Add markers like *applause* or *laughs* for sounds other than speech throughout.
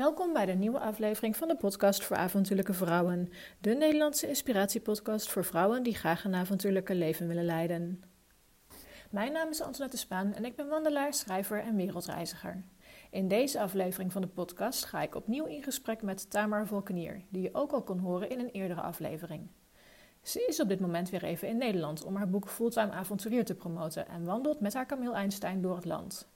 Welkom bij de nieuwe aflevering van de podcast voor avontuurlijke vrouwen. De Nederlandse inspiratiepodcast voor vrouwen die graag een avontuurlijke leven willen leiden. Mijn naam is Antoinette Spaan en ik ben wandelaar, schrijver en wereldreiziger. In deze aflevering van de podcast ga ik opnieuw in gesprek met Tamar Volkenier, die je ook al kon horen in een eerdere aflevering. Ze is op dit moment weer even in Nederland om haar boek Fulltime Avonturier te promoten en wandelt met haar Camille Einstein door het land.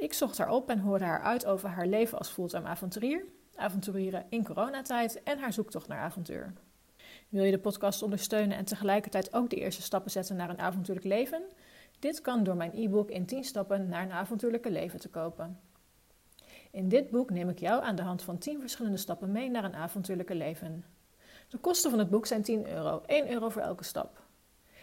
Ik zocht haar op en hoorde haar uit over haar leven als fulltime avonturier, avonturieren in coronatijd en haar zoektocht naar avontuur. Wil je de podcast ondersteunen en tegelijkertijd ook de eerste stappen zetten naar een avontuurlijk leven? Dit kan door mijn e-book in 10 stappen naar een avontuurlijke leven te kopen. In dit boek neem ik jou aan de hand van 10 verschillende stappen mee naar een avontuurlijke leven. De kosten van het boek zijn 10 euro, 1 euro voor elke stap.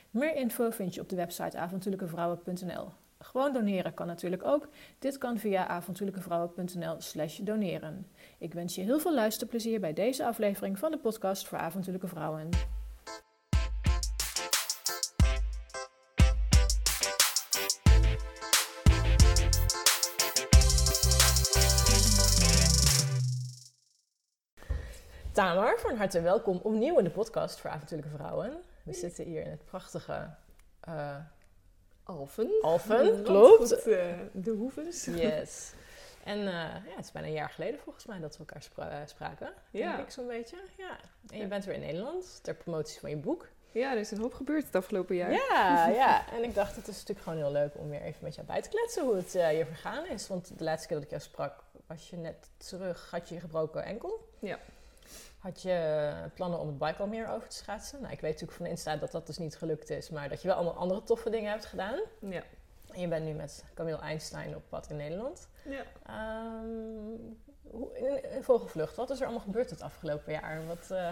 Meer info vind je op de website avontuurlijkevrouwen.nl. Gewoon doneren kan natuurlijk ook. Dit kan via avontuurlijkevrouwen.nl/slash doneren. Ik wens je heel veel luisterplezier bij deze aflevering van de podcast voor avontuurlijke vrouwen. Tamar, van harte welkom opnieuw in de podcast voor avontuurlijke vrouwen. We zitten hier in het prachtige uh, Alphen. Alphen, klopt. Goed, uh, de hoeves. Yes. En uh, ja, het is bijna een jaar geleden volgens mij dat we elkaar spra uh, spraken. Ja. Denk ik zo'n beetje. Ja. En je bent weer in Nederland ter promotie van je boek. Ja, er is een hoop gebeurd het afgelopen jaar. Ja, *laughs* ja. En ik dacht, het is natuurlijk gewoon heel leuk om weer even met jou bij te kletsen hoe het je vergaan is. Want de laatste keer dat ik jou sprak, was je net terug, had je je gebroken enkel. Ja. Had je plannen om het Baikalmeer over te schaatsen? Nou, ik weet natuurlijk van Insta dat dat dus niet gelukt is, maar dat je wel allemaal andere toffe dingen hebt gedaan. Ja. En je bent nu met Camille Einstein op pad in Nederland. Ja. Um, in, vogelvlucht, wat is er allemaal gebeurd het afgelopen jaar? Wat uh,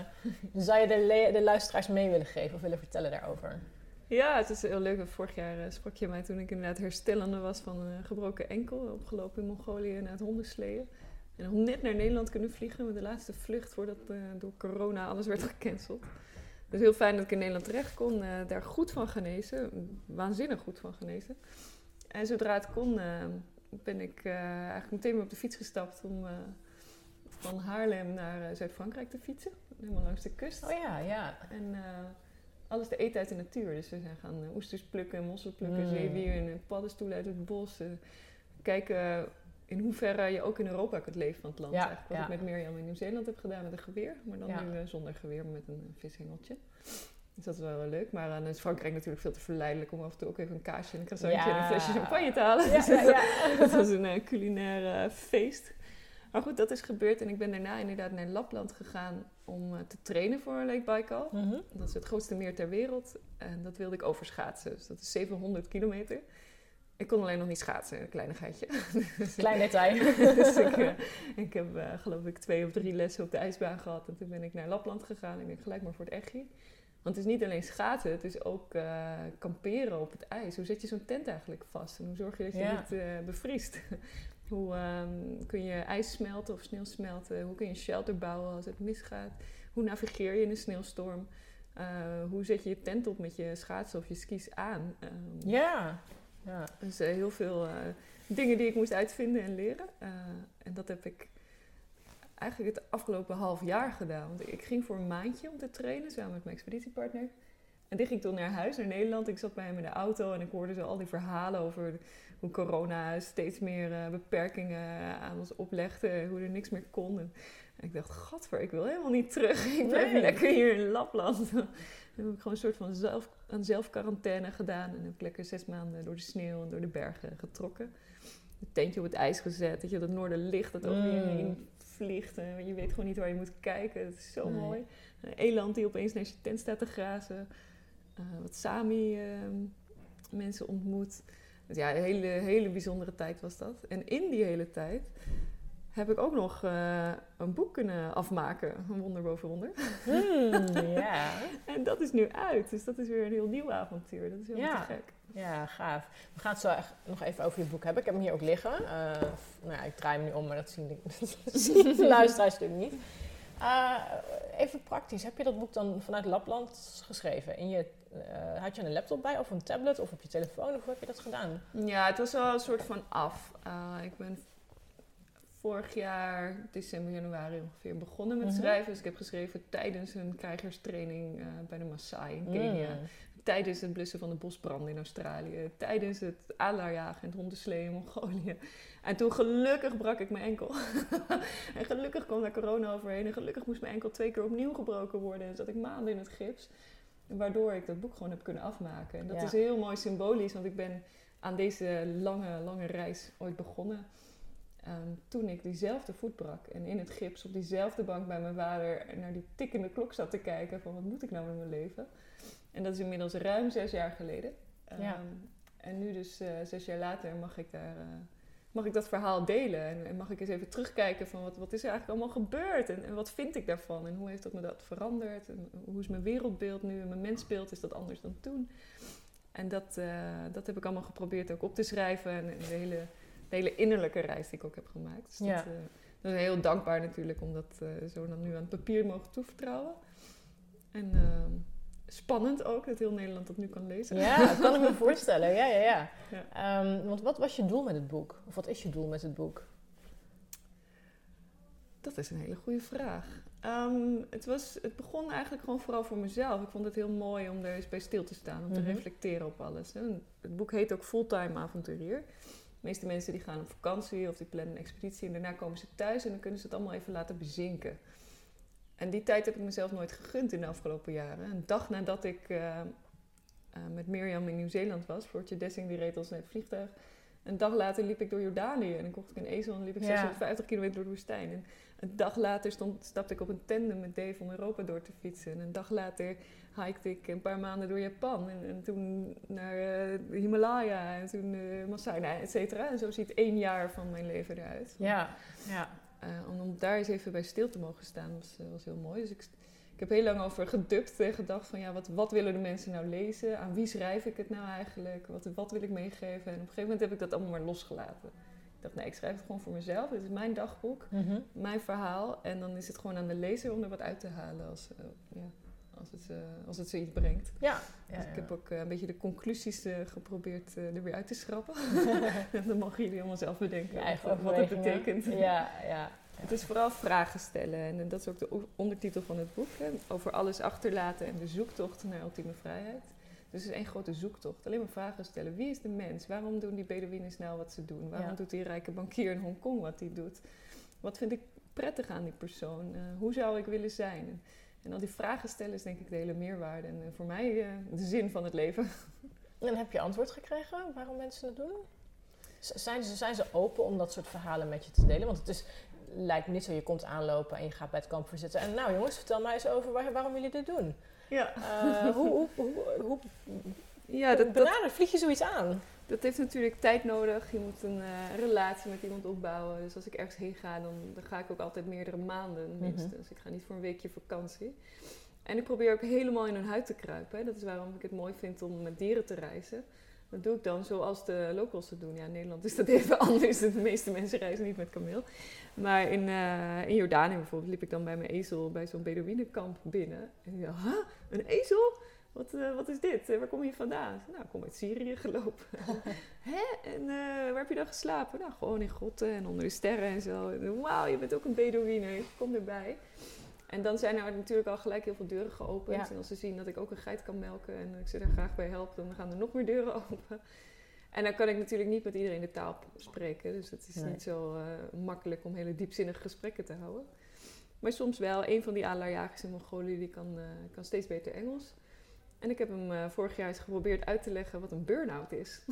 zou je de, de, luisteraars mee willen geven of willen vertellen daarover? Ja, het is heel leuk. Vorig jaar uh, sprak je mij toen ik inderdaad herstellende was van een gebroken enkel. Opgelopen in Mongolië naar het hondensleeën. En om net naar Nederland kunnen vliegen met de laatste vlucht voordat uh, door corona alles werd gecanceld. Dus heel fijn dat ik in Nederland terecht kon, uh, daar goed van genezen, waanzinnig goed van genezen. En zodra het kon, uh, ben ik eigenlijk meteen weer op de fiets gestapt om van Haarlem naar Zuid-Frankrijk te fietsen. Helemaal langs de kust. Oh ja, ja. En alles te eten uit de natuur. Dus we zijn gaan oesters plukken, mossel plukken, mm. zeewier en paddenstoelen uit het bos. kijken in hoeverre je ook in Europa kunt leven van het land. Ja, eigenlijk. Wat ja. ik met Mirjam in Nieuw-Zeeland heb gedaan met een geweer. Maar dan Ja. nu uh, zonder geweer, maar met een uh, vishengeltje. Dus dat is wel wel leuk. Maar dan is Frankrijk natuurlijk veel te verleidelijk om af en toe ook even een kaasje en een croissantje en een flesje champagne te halen. Ja, ja, ja. *laughs* dat was een uh, culinair uh, feest. Maar goed, dat is gebeurd. En ik ben daarna inderdaad naar Lapland gegaan om uh, te trainen voor Lake Baikal. Mhm. Dat is het grootste meer ter wereld. En dat wilde ik overschaatsen. Dus dat is 700 kilometer. Ik kon alleen nog niet schaatsen, een kleinigheidje. *laughs* Klein detail. *laughs* dus ik, uh, ik heb uh, geloof ik twee of drie lessen op de ijsbaan gehad. En toen ben ik naar Lapland gegaan. Ik denk gelijk maar voor het echtje. Want het is niet alleen schaatsen, het is ook uh, kamperen op het ijs. Hoe zet je zo'n tent eigenlijk vast? En hoe zorg je dat je Ja. niet bevriest? *laughs* hoe um, kun je ijs smelten of sneeuw smelten? Hoe kun je een shelter bouwen als het misgaat? Hoe navigeer je in een sneeuwstorm? Uh, hoe zet je je tent op met je schaatsen of je skis aan? Um, Ja. Ja. dus uh, heel veel uh, dingen die ik moest uitvinden en leren. Uh, en dat heb ik eigenlijk het afgelopen half jaar gedaan. Want ik ging voor een maandje om te trainen samen met mijn expeditiepartner. En die ging toen naar huis, naar Nederland. Ik zat bij hem in de auto en ik hoorde zo al die verhalen over hoe corona steeds meer beperkingen aan ons oplegde. Hoe er niks meer kon. Ik dacht, gadver, ik wil helemaal niet terug. *laughs* Ik blijf Nee. lekker hier in Lapland. *laughs* Dan heb ik gewoon een soort van zelf, aan zelfquarantaine gedaan. En heb ik lekker zes maanden door de sneeuw en door de bergen getrokken. Een tentje op het ijs gezet. Dat je dat noorderlicht dat over je Mm. heen vliegt. En je weet gewoon niet waar je moet kijken. Het is zo Nee. mooi. Een eland die opeens naast je tent staat te grazen. Uh, wat Sami uh, mensen ontmoet. Dus ja, een hele, hele bijzondere tijd was dat. En in die hele tijd heb ik ook nog uh, een boek kunnen afmaken. Een wonder boven wonder. Hmm, *laughs* ja. en dat is nu uit. Dus dat is weer een heel nieuw avontuur. Dat is helemaal Ja. gek. Ja, gaaf. We gaan het zo echt nog even over je boek hebben. Ik heb hem hier ook liggen. Uh, nou ja, ik draai hem nu om, maar dat zien de, *laughs* *laughs* luisteraars natuurlijk niet. Uh, even praktisch, heb je dat boek dan vanuit Lapland geschreven? In je, had je een laptop bij of een tablet of op je telefoon? Of hoe heb je dat gedaan? Ja, het was wel een soort van af. Ik ben vorig jaar, december, januari ongeveer, begonnen met Mhm. schrijven. Dus ik heb geschreven tijdens een krijgerstraining eh, bij de Maasai in Kenia. Mm. Tijdens het blussen van de bosbranden in Australië. Tijdens het alarjagen en het hondensleeën in Mongolië. En toen gelukkig brak ik mijn enkel. *laughs* en gelukkig kwam daar corona overheen. En gelukkig moest mijn enkel twee keer opnieuw gebroken worden. En zat ik maanden in het gips. Waardoor ik dat boek gewoon heb kunnen afmaken. En dat Ja. is heel mooi symbolisch. Want ik ben aan deze lange, lange reis ooit begonnen. Ehm, toen ik diezelfde voet brak. En in het gips op diezelfde bank bij mijn vader naar die tikkende klok zat te kijken. Van wat moet ik nou met mijn leven? En dat is inmiddels ruim zes jaar geleden. Ja. Ehm, en nu dus eh, zes jaar later mag ik, daar, eh, mag ik dat verhaal delen. En, en mag ik eens even terugkijken van wat, wat is er eigenlijk allemaal gebeurd? En, en wat vind ik daarvan? En hoe heeft dat me dat veranderd? En hoe is mijn wereldbeeld nu? En mijn mensbeeld, is dat anders dan toen? En dat, eh, dat heb ik allemaal geprobeerd ook op te schrijven. En, en de, hele, de hele innerlijke reis die ik ook heb gemaakt. Dus Ja. dat, eh, dat is heel dankbaar natuurlijk om dat eh, zo dan nu aan het papier mogen toevertrouwen. En ehm, spannend ook dat heel Nederland dat nu kan lezen. Ja, dat kan ik me *laughs* voorstellen. Ja, ja, ja. Ja. Ehm, want wat was je doel met het boek? Of wat is je doel met het boek? Dat is een hele goede vraag. Ehm, het, was, het begon eigenlijk gewoon vooral voor mezelf. Ik vond het heel mooi om er eens bij stil te staan, om te Mhm. reflecteren op alles. Het boek heet ook Fulltime Avonturier. De meeste mensen die gaan op vakantie of die plannen een expeditie en daarna komen ze thuis en dan kunnen ze het allemaal even laten bezinken. En die tijd heb ik mezelf nooit gegund in de afgelopen jaren. Een dag nadat ik eh, eh, met Mirjam in Nieuw-Zeeland was, Floortje Dessing die reed ons naar het vliegtuig. Een dag later liep ik door Jordanië en dan kocht ik een ezel en liep ik Ja. 650 kilometer door de woestijn. En een dag later stond, stapte ik op een tandem met Dave om Europa door te fietsen. En een dag later hikte ik een paar maanden door Japan. En, en toen naar eh, de Himalaya en toen uh, Masai, nou, et cetera. En zo ziet één jaar van mijn leven eruit. Ja, ja. Eh, om, om daar eens even bij stil te mogen staan was, eh, was heel mooi. Dus ik, ik heb heel lang over gedukt en gedacht van ja, wat, wat willen de mensen nou lezen? Aan wie schrijf ik het nou eigenlijk? Wat, wat wil ik meegeven? En op een gegeven moment heb ik dat allemaal maar losgelaten. Ik dacht nee, ik schrijf het gewoon voor mezelf. Dit is mijn dagboek, Mhm. mijn verhaal. En dan is het gewoon aan de lezer om er wat uit te halen als, eh, ja, als, het, eh, als het zoiets brengt. Ja. ja, Dus ik heb ook eh, een beetje de conclusies eh, geprobeerd er weer uit te schrappen. *laughs* *laughs* dan mogen jullie allemaal zelf bedenken eigen wat, het betekent. Ja, ja. Het is vooral vragen stellen. En dat is ook de ondertitel van het boek. Hè? Over alles achterlaten en de zoektocht naar ultieme vrijheid. Dus het is één grote zoektocht. Alleen maar vragen stellen. Wie is de mens? Waarom doen die Bedouinen nou wat ze doen? Waarom Ja. doet die rijke bankier in Hongkong wat hij doet? Wat vind ik prettig aan die persoon? Hoe zou ik willen zijn? En, al die vragen stellen is denk ik de hele meerwaarde. En eh, voor mij eh, de zin van het leven. *laughs* En heb je antwoord gekregen waarom mensen het doen? Zijn ze, zijn ze open om dat soort verhalen met je te delen? Want het is, lijkt niet zo, je komt aanlopen en je gaat bij het kamp zitten. En nou jongens, vertel mij eens over waar- waarom jullie dit doen. Ja, Eh, hoe hoe, hoe, hoe ja dat, vlieg je zoiets aan? Dat heeft natuurlijk tijd nodig. Je moet een eh, relatie met iemand opbouwen. Dus als ik ergens heen ga, dan, dan ga ik ook altijd meerdere maanden minstens. Mhm. Dus ik ga niet voor een weekje vakantie. En ik probeer ook helemaal in hun huid te kruipen. Hè. Dat is waarom ik het mooi vind om met dieren te reizen. Dat doe ik dan zoals de locals het doen. Ja, in Nederland is dat *laughs* even anders. De meeste mensen reizen niet met kameel. Maar in, eh, in Jordanië bijvoorbeeld liep ik dan bij mijn ezel bij zo'n Bedouinenkamp binnen. En ik dacht, huh? Een ezel? Wat, eh, wat is dit? Eh, waar kom je vandaan? Nou, ik kom uit Syrië gelopen. *laughs* Hè? En eh, waar heb je dan geslapen? Nou, gewoon in grotten en onder de sterren en zo. Wauw, je bent ook een Bedouine. Kom erbij. En dan zijn er natuurlijk al gelijk heel veel deuren geopend. Ja. En als ze zien dat ik ook een geit kan melken en ik ze daar graag bij help, dan gaan er nog meer deuren open. En dan kan ik natuurlijk niet met iedereen de taal spreken. Dus het is Nee. niet zo makkelijk om hele diepzinnige gesprekken te houden. Maar soms wel. Een van die alarjagers in Mongolië die kan, kan steeds beter Engels. En ik heb hem eh, vorig jaar eens geprobeerd uit te leggen wat een burn-out is. *laughs*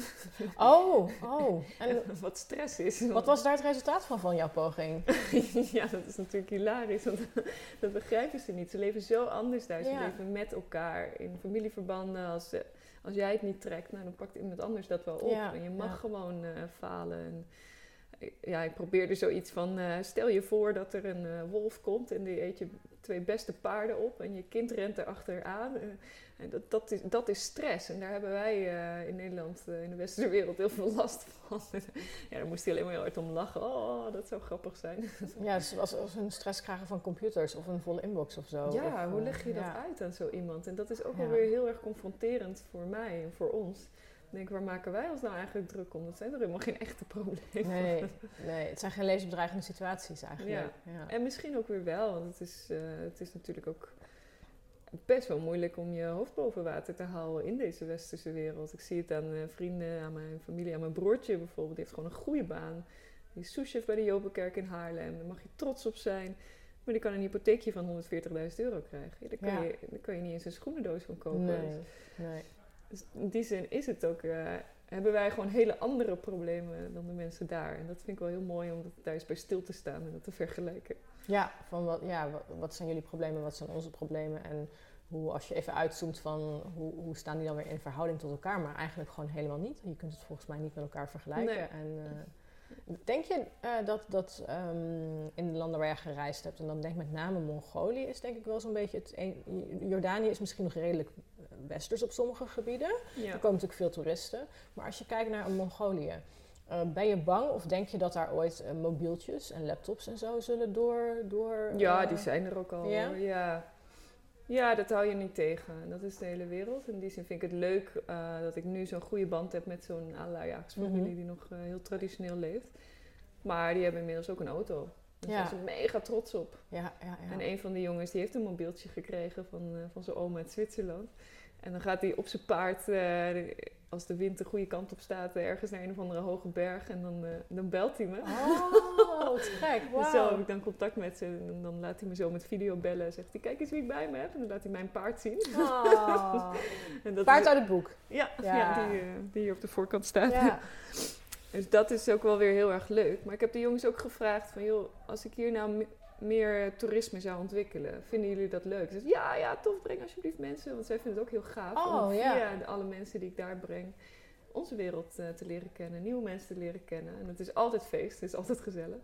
Oh, oh. En *laughs* En wat stress is. wat was daar het resultaat van, van jouw poging? *laughs* ja, dat is natuurlijk hilarisch. Want dat begrijpen ze niet. Ze leven zo anders daar. Ze Ja. leven met elkaar in familieverbanden. Als, ze- als jij het niet trekt, nou, dan pakt iemand anders dat wel op. Ja, En je mag ja. gewoon eh, falen. En, eh, ja, ik probeerde zoiets van... eh, stel je voor dat er een eh, wolf komt en die eet je twee beste paarden op... en je kind rent erachteraan. Eh, en dat, dat, is, dat is stress. En daar hebben wij eh, in Nederland, eh, in de westerse wereld, heel veel last van. *laughs* ja, daar moest hij alleen maar heel hard om lachen. Oh, dat zou grappig zijn. Ja, dus als, als een stress krijgen van computers of een volle inbox of zo. Ja, of, hoe eh, leg je dat ja. uit aan zo iemand? En dat is ook Ja. wel weer heel erg confronterend voor mij en voor ons. denk, waar maken wij ons nou eigenlijk druk om? Dat zijn toch helemaal geen echte problemen? Nee, nee het zijn geen levensbedreigende situaties eigenlijk. Ja. ja. En misschien ook weer wel, want het is, uh, het is natuurlijk ook best wel moeilijk om je hoofd boven water te houden in deze westerse wereld. Ik zie het aan uh, vrienden, aan mijn familie, aan mijn broertje bijvoorbeeld. Die heeft gewoon een goede baan. Die is souschef bij de Jopenkerk in Haarlem. Daar mag je trots op zijn. Maar die kan een hypotheekje van 140.000 euro krijgen. Daar kan, je, daar kan je niet eens een schoenendoos van kopen. Nee, nee. Dus in die zin is het ook, uh, hebben wij gewoon hele andere problemen dan de mensen daar. En dat vind ik wel heel mooi om daar eens bij stil te staan en dat te vergelijken. Ja, van wat, ja, wat zijn jullie problemen, wat zijn onze problemen? En hoe, als je even uitzoomt van hoe, hoe staan die dan weer in verhouding tot elkaar, maar eigenlijk gewoon helemaal niet. Je kunt het volgens mij niet met elkaar vergelijken. En, uh, Denk je uh, dat, dat um, in de landen waar je gereisd hebt, en dan denk ik met name Mongolië, is denk ik wel zo'n beetje het. Een, Jordanië is misschien nog redelijk westers op sommige gebieden. Ja. Er komen natuurlijk veel toeristen. Maar als je kijkt naar Mongolië, uh, ben je bang of denk je dat daar ooit uh, mobieltjes en laptops en zo zullen door. door ja, die zijn er ook al. Ja? ja? Ja. dat hou je niet tegen. Dat is de hele wereld. In die zin vind ik het leuk uh, dat ik nu zo'n goede band heb met zo'n allerjaarsfamilie mm -hmm. die nog heel traditioneel leeft. Maar die hebben inmiddels ook een auto. Daar ja. zijn ze mega trots op. Ja, ja, ja. En een van de jongens die heeft een mobieltje gekregen van, van zijn oma uit Zwitserland. En dan gaat hij op zijn paard, uh, als de wind de goede kant op staat, uh, ergens naar een of andere hoge berg. En dan, uh, dan belt hij me. Oh, *laughs* wat gek. Wow. Dus zo heb ik dan contact met ze. En dan laat hij me zo met video bellen. Zegt hij, kijk eens wie ik bij me heb. En dan laat hij mijn paard zien. Oh. *laughs* en dat paard uit het boek? Ja, ja. ja die, die, hier op de voorkant staat. Ja. *laughs* dus dat is ook wel weer heel erg leuk. Maar ik heb de jongens ook gevraagd van, joh, als ik hier nou meer toerisme zou ontwikkelen. Vinden jullie dat leuk? Dus ja, ja, tof, breng alsjeblieft mensen. Want zij vinden het ook heel gaaf oh, om via alle mensen die ik daar breng... onze wereld uh, te leren kennen, nieuwe mensen te leren kennen. En het is altijd feest, het is altijd gezellig.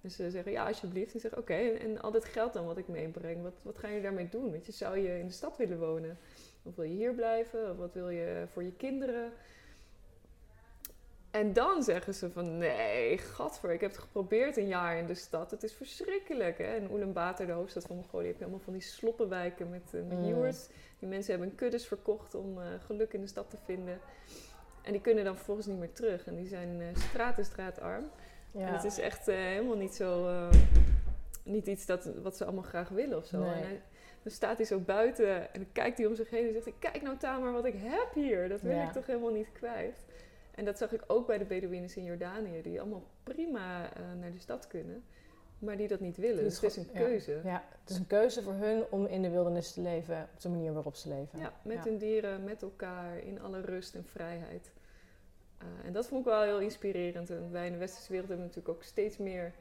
Dus ze zeggen ja, alsjeblieft. En zeggen oké, okay, en, en, al dit geld dan wat ik meebreng, wat, wat ga je daarmee doen? Weet je, zou je in de stad willen wonen? Of wil je hier blijven? Of wat wil je voor je kinderen? En dan zeggen ze van nee, gadver, ik heb het geprobeerd een jaar in de stad. Het is verschrikkelijk. Hè? In Ulaanbaatar, de hoofdstad van Mongolië, heb je allemaal van die sloppenwijken met, uh, met mm. Die mensen hebben kuddes verkocht om uh, geluk in de stad te vinden. En die kunnen dan vervolgens niet meer terug. En die zijn uh, straat en straatarm. Ja. En het is echt helemaal niet zo... niet iets dat, wat ze allemaal graag willen of zo. Nee. En hij, dan staat hij zo buiten en dan kijkt hij om zich heen en zegt. Kijk nou Tamer wat ik heb hier. Dat wil Ja. ik toch helemaal niet kwijt. En dat zag ik ook bij de Bedouinen in Jordanië, die allemaal prima uh, naar de stad kunnen, maar die dat niet willen. Dus het is een keuze. Ja, ja, het is een keuze voor hun om in de wildernis te leven op de manier waarop ze leven. Ja, met ja. hun dieren, met elkaar, in alle rust en vrijheid. Uh, en dat vond ik wel heel inspirerend. En wij in de westerse wereld hebben natuurlijk ook steeds meer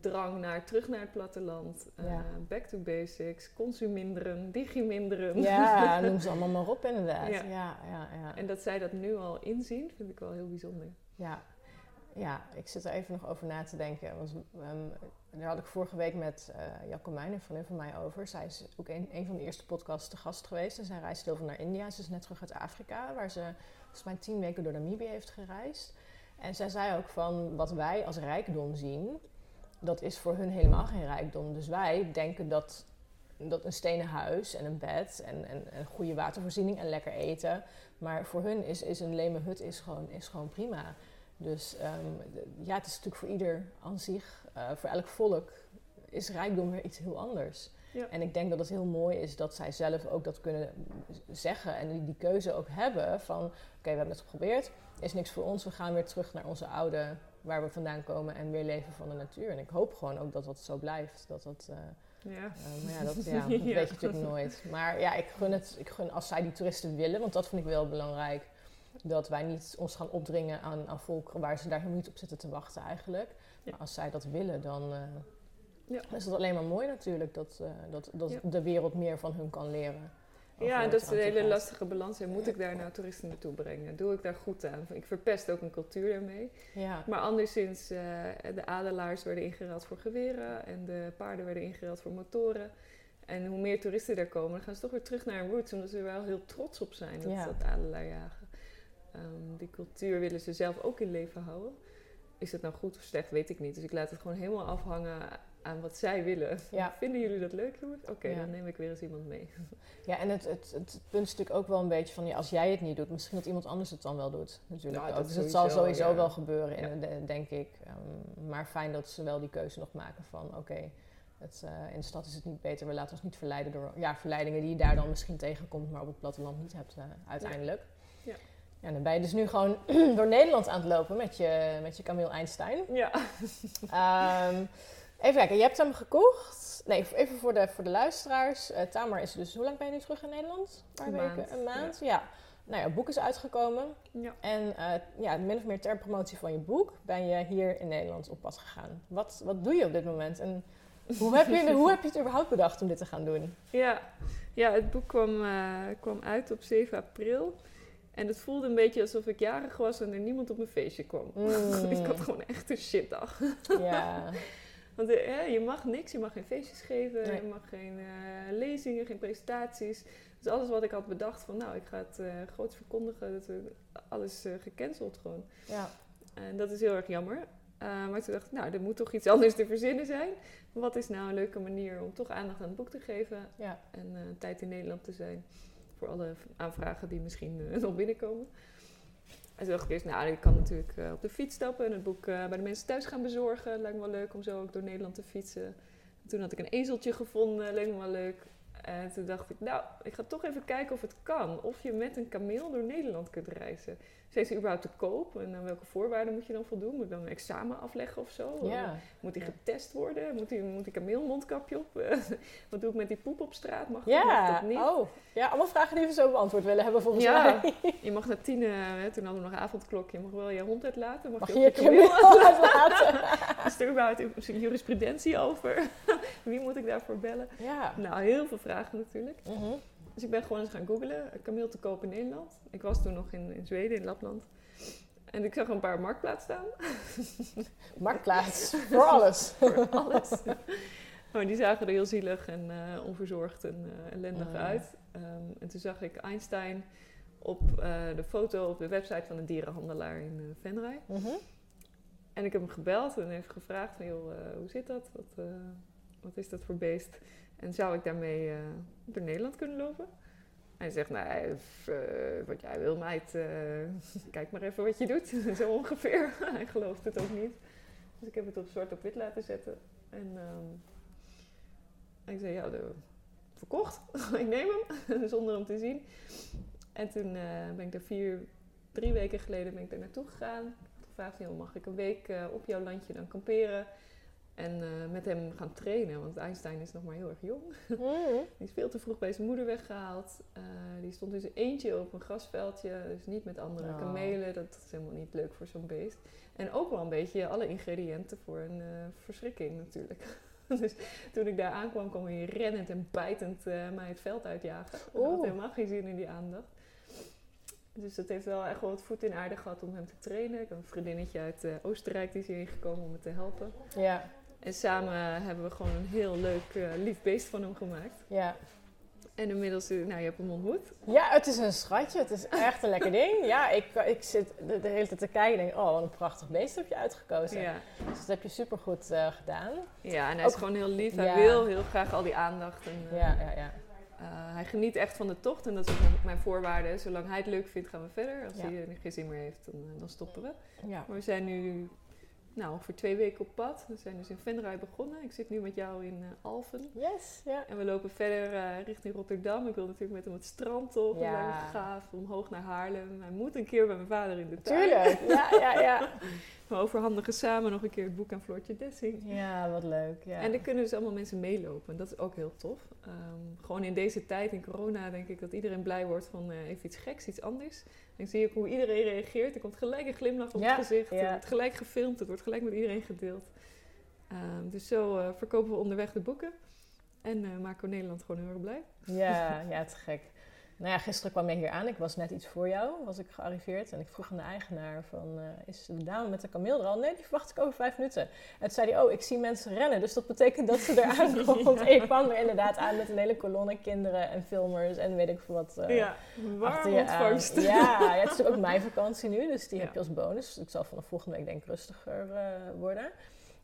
drang naar terug naar het platteland. Uh, Ja. back to basics, consuminderen, digiminderen. Ja, *laughs* noem ze allemaal maar op inderdaad. Ja. Ja, ja, ja. En dat zij dat nu al inzien, vind ik wel heel bijzonder. Ja, ja ik zit er even nog over na te denken. Want, um, daar had ik vorige week met uh, een vriendin van mij, over. Zij is ook een, een van de eerste podcasts te gast geweest. En zij reist heel veel naar India. Ze is net terug uit Afrika, waar ze volgens mij tien weken door Namibië heeft gereisd. En zij zei ook van wat wij als rijkdom zien, dat is voor hun helemaal geen rijkdom. Dus wij denken dat, dat een stenen huis en een bed en, en, en goede watervoorziening en lekker eten. Maar voor hun is, is een leme hut is gewoon, is gewoon prima. Dus um, ja, het is natuurlijk voor ieder aan zich, uh, voor elk volk, is rijkdom weer iets heel anders. Ja. En ik denk dat het heel mooi is dat zij zelf ook dat kunnen zeggen en die, die keuze ook hebben van oké, okay, we hebben het geprobeerd, is niks voor ons, we gaan weer terug naar onze oude, waar we vandaan komen en weer leven van de natuur. En ik hoop gewoon ook dat dat zo blijft. Dat dat, uh, Ja. uh, maar ja, dat, *laughs* ja, dat Ja. weet je natuurlijk nooit. Maar ja, ik gun het, ik gun als zij die toeristen willen, want dat vind ik wel belangrijk. Dat wij niet ons gaan opdringen aan, aan volk waar ze daar helemaal niet op zitten te wachten eigenlijk. Ja. Maar als zij dat willen, dan, uh, Ja. dan is dat alleen maar mooi natuurlijk. Dat, dat, dat de wereld meer van hun kan leren. Ja, en dat is een hele lastige balans. En moet ik daar nou toeristen naartoe brengen? Doe ik daar goed aan? Ik verpest ook een cultuur daarmee. Ja, Maar anderszins, eh, de adelaars werden ingeruild voor geweren en de paarden werden ingeruild voor motoren. En hoe meer toeristen daar komen, dan gaan ze toch weer terug naar hun roots, omdat ze er wel heel trots op zijn, dat, Ja. dat adelaarjagen. Ehm, die cultuur willen ze zelf ook in leven houden. Is het nou goed of slecht, weet ik niet. Dus ik laat het gewoon helemaal afhangen aan wat zij willen. Ja. Vinden jullie dat leuk, jongens? Oké, Ja. dan neem ik weer eens iemand mee. Ja, en het, het, het punt is natuurlijk ook wel een beetje van, ja, als jij het niet doet, misschien dat iemand anders het dan wel doet. Natuurlijk dat Dus het zal sowieso, wel gebeuren, in, denk ik. Ehm, maar fijn dat ze wel die keuze nog maken van, oké, het, eh, in de stad is het niet beter. We laten ons niet verleiden door ja, verleidingen die je daar dan misschien tegenkomt, maar op het platteland niet hebt eh, uiteindelijk. Ja. Ja, dan ben je dus nu gewoon *clears throat* door Nederland aan het lopen met je, met je Camille Einstein. Ja. Ehm, even kijken, je hebt hem gekocht. Nee, even voor de, voor de luisteraars. Eh Tamer is dus, hoe lang ben je nu terug in Nederland? Een paar Een weken? maand, Een maand, ja. Nou ja, het boek is uitgekomen. ja. En eh, ja, min of meer ter promotie van je boek ben je hier in Nederland op pad gegaan. Wat, wat doe je op dit moment? En hoe heb, je, hoe heb je het überhaupt bedacht om dit te gaan doen? Ja, ja het boek kwam, eh, kwam uit op 7 april. En het voelde een beetje alsof ik jarig was en er niemand op mijn feestje kwam. Mm. *laughs* ik had gewoon echt een shitdag. Ja, *laughs* Want eh, hè, je mag niks, je mag geen feestjes geven, Nee. je mag geen eh, lezingen, geen presentaties. Dus alles wat ik had bedacht van nou, ik ga het eh groots verkondigen, dat we alles gecanceld gewoon. ja. En dat is heel erg jammer. Maar toen dacht ik, nou, er moet toch iets *laughs* anders te verzinnen zijn. Wat is nou een leuke manier om toch aandacht aan het boek te geven ja. en tijd in Nederland te zijn voor alle aanvragen die misschien *laughs* nog binnenkomen. En toen dacht ik eerst, nou, ik kan natuurlijk eh, op de fiets stappen en het boek eh, bij de mensen thuis gaan bezorgen. Lijkt me wel leuk om zo ook door Nederland te fietsen. En toen had ik een ezeltje gevonden, leek me wel leuk. En toen dacht ik, nou, ik ga toch even kijken of het kan. Of je met een kameel door Nederland kunt reizen. Ze überhaupt te koop? En aan welke voorwaarden moet je dan voldoen? Moet ik dan een examen afleggen of zo? ja. Moet die getest worden? Moet die, moet kameel een mondkapje op? *laughs* Wat doe ik met die poep op straat? Mag, Ja, dat niet? oh. Ja, allemaal vragen die we zo beantwoord willen hebben volgens Ja. mij. Je mag na tien, hè, toen hadden we nog avondklokje, je mag wel je hond uitlaten. Mag, Mag je je ook je uitlaten? *laughs* Is er überhaupt jurisprudentie over? *laughs* Wie moet ik daarvoor bellen? Ja. Nou, heel veel vragen natuurlijk. Mhm. Dus ik ben gewoon eens gaan googlen. Kameel te koop in Nederland. Ik was toen nog in, in Zweden, in Lapland. En ik zag een paar op marktplaats staan. *laughs* Marktplaats, voor alles. *laughs* voor alles. Maar die zagen er heel zielig en eh, onverzorgd en eh, ellendig Mm. uit. Ehm, en toen zag ik Einstein op eh, de foto op de website van een dierenhandelaar in Venray. Mhm. En ik heb hem gebeld en even gevraagd van, joh, hoe zit dat? Wat, wat is dat voor beest? En zou ik daarmee eh, door Nederland kunnen lopen? Hij zegt, nee, f- eh, wat jij wil meid, eh, *laughs* kijk maar even wat je doet. *laughs* Zo ongeveer. *laughs* Hij gelooft het ook niet. Dus ik heb het op zwart op wit laten zetten. En ehm, ik zei, ja, verkocht. ik neem hem, zonder hem te zien. En toen ben ik daar vier, drie weken geleden ben ik daar naartoe gegaan. Joh, mag ik een week op jouw landje dan kamperen? En eh, met hem gaan trainen, want Einstein is nog maar heel erg jong. Mhm. *laughs* Die is veel te vroeg bij zijn moeder weggehaald. Eh, die stond dus eentje op een grasveldje, dus niet met andere Oh. kamelen. Dat is helemaal niet leuk voor zo'n beest. En ook wel een beetje alle ingrediënten voor een eh, verschrikking natuurlijk. *laughs* dus toen ik daar aankwam, kwam hij rennend en bijtend mij het veld uitjagen. Ik had helemaal geen zin in die aandacht. Dus dat heeft wel echt wel wat voet in aarde gehad om hem te trainen. Ik heb een vriendinnetje uit Oostenrijk die is hierheen gekomen om me te helpen. Ja, En samen hebben we gewoon een heel leuk, eh, lief beest van hem gemaakt. ja. En inmiddels, eh, nou, je hebt hem ontmoet. Ja, het is een schatje. Het is echt een lekker ding. Ja, ik, ik zit de, de hele tijd te kijken en denk, oh, wat een prachtig beest heb je uitgekozen. Ja, Dus dat heb je supergoed eh gedaan. ja en hij Ook- is gewoon heel lief. Ja. Hij wil heel graag al die aandacht. En, eh, Ja, ja, ja. eh, hij geniet echt van de tocht. En dat is ook mijn, voorwaarde. Zolang hij het leuk vindt, gaan we verder. Als Ja. hij er geen zin meer heeft, dan, eh, dan stoppen we. ja. Maar we zijn nu nou, ongeveer twee weken op pad. We zijn dus in Venray begonnen. Ik zit nu met jou in eh, Alphen. Yes, ja. En we lopen verder eh, richting Rotterdam. Ik wil natuurlijk met hem het strand op. Ja. Gaaf. Omhoog naar Haarlem. Hij moet een keer bij mijn vader in de tuin. Tuurlijk. Ja, ja, ja. *laughs* We overhandigen samen nog een keer het boek aan Floortje Dessing. Ja, wat leuk. Ja. En er kunnen dus allemaal mensen meelopen. En dat is ook heel tof. Ehm, gewoon in deze tijd, in corona, denk ik dat iedereen blij wordt van eh, even iets geks, iets anders. En ik zie ook hoe iedereen reageert. Er komt gelijk een glimlach op Ja, het gezicht. ja. Het wordt gelijk gefilmd. Het wordt gelijk met iedereen gedeeld. Ehm, dus zo eh, verkopen we onderweg de boeken. En eh, maken we Nederland gewoon heel erg blij. Ja, ja, te gek. Nou ja, gisteren kwam jij hier aan. Ik was net iets voor jou, was ik gearriveerd. En ik vroeg aan de eigenaar van, eh, is de dame met de kameel er al? Nee, die verwacht ik over vijf minuten. En toen zei hij, oh, ik zie mensen rennen. Dus dat betekent dat ze *laughs* er aankomt. En ik kwam er inderdaad aan met een hele kolonne kinderen en filmers en weet ik veel wat. eh, ja, warm ontvangst. Ja, ja, het is natuurlijk *laughs* ook mijn vakantie nu, dus die Ja. heb je als bonus. Ik zal vanaf volgende week denk ik rustiger eh, worden.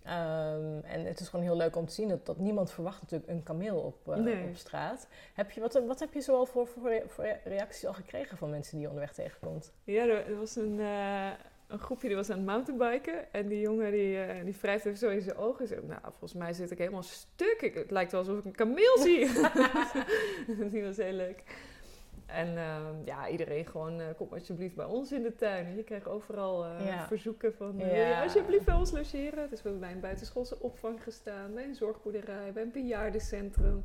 Ehm, en het is gewoon heel leuk om te zien dat, dat niemand verwacht natuurlijk een kameel op, eh, Nee. op straat. Heb je, wat, wat heb je zoal voor, voor, voor reacties al gekregen van mensen die je onderweg tegenkomt? Ja, er, was een, eh, een groepje die was aan het mountainbiken. En die jongen die, eh die wrijft even zo in zijn ogen. En zegt, nou, volgens mij zit ik helemaal stuk. Ik, het lijkt wel alsof ik een kameel zie. *laughs* *laughs* die was heel leuk. En ehm, ja, iedereen gewoon, eh, kom alsjeblieft bij ons in de tuin. Je krijgt overal eh, Ja. verzoeken van, eh, wil je alsjeblieft bij ons logeren? Dus we hebben bij een buitenschoolse opvang gestaan, bij een zorgboerderij, bij een bejaardencentrum.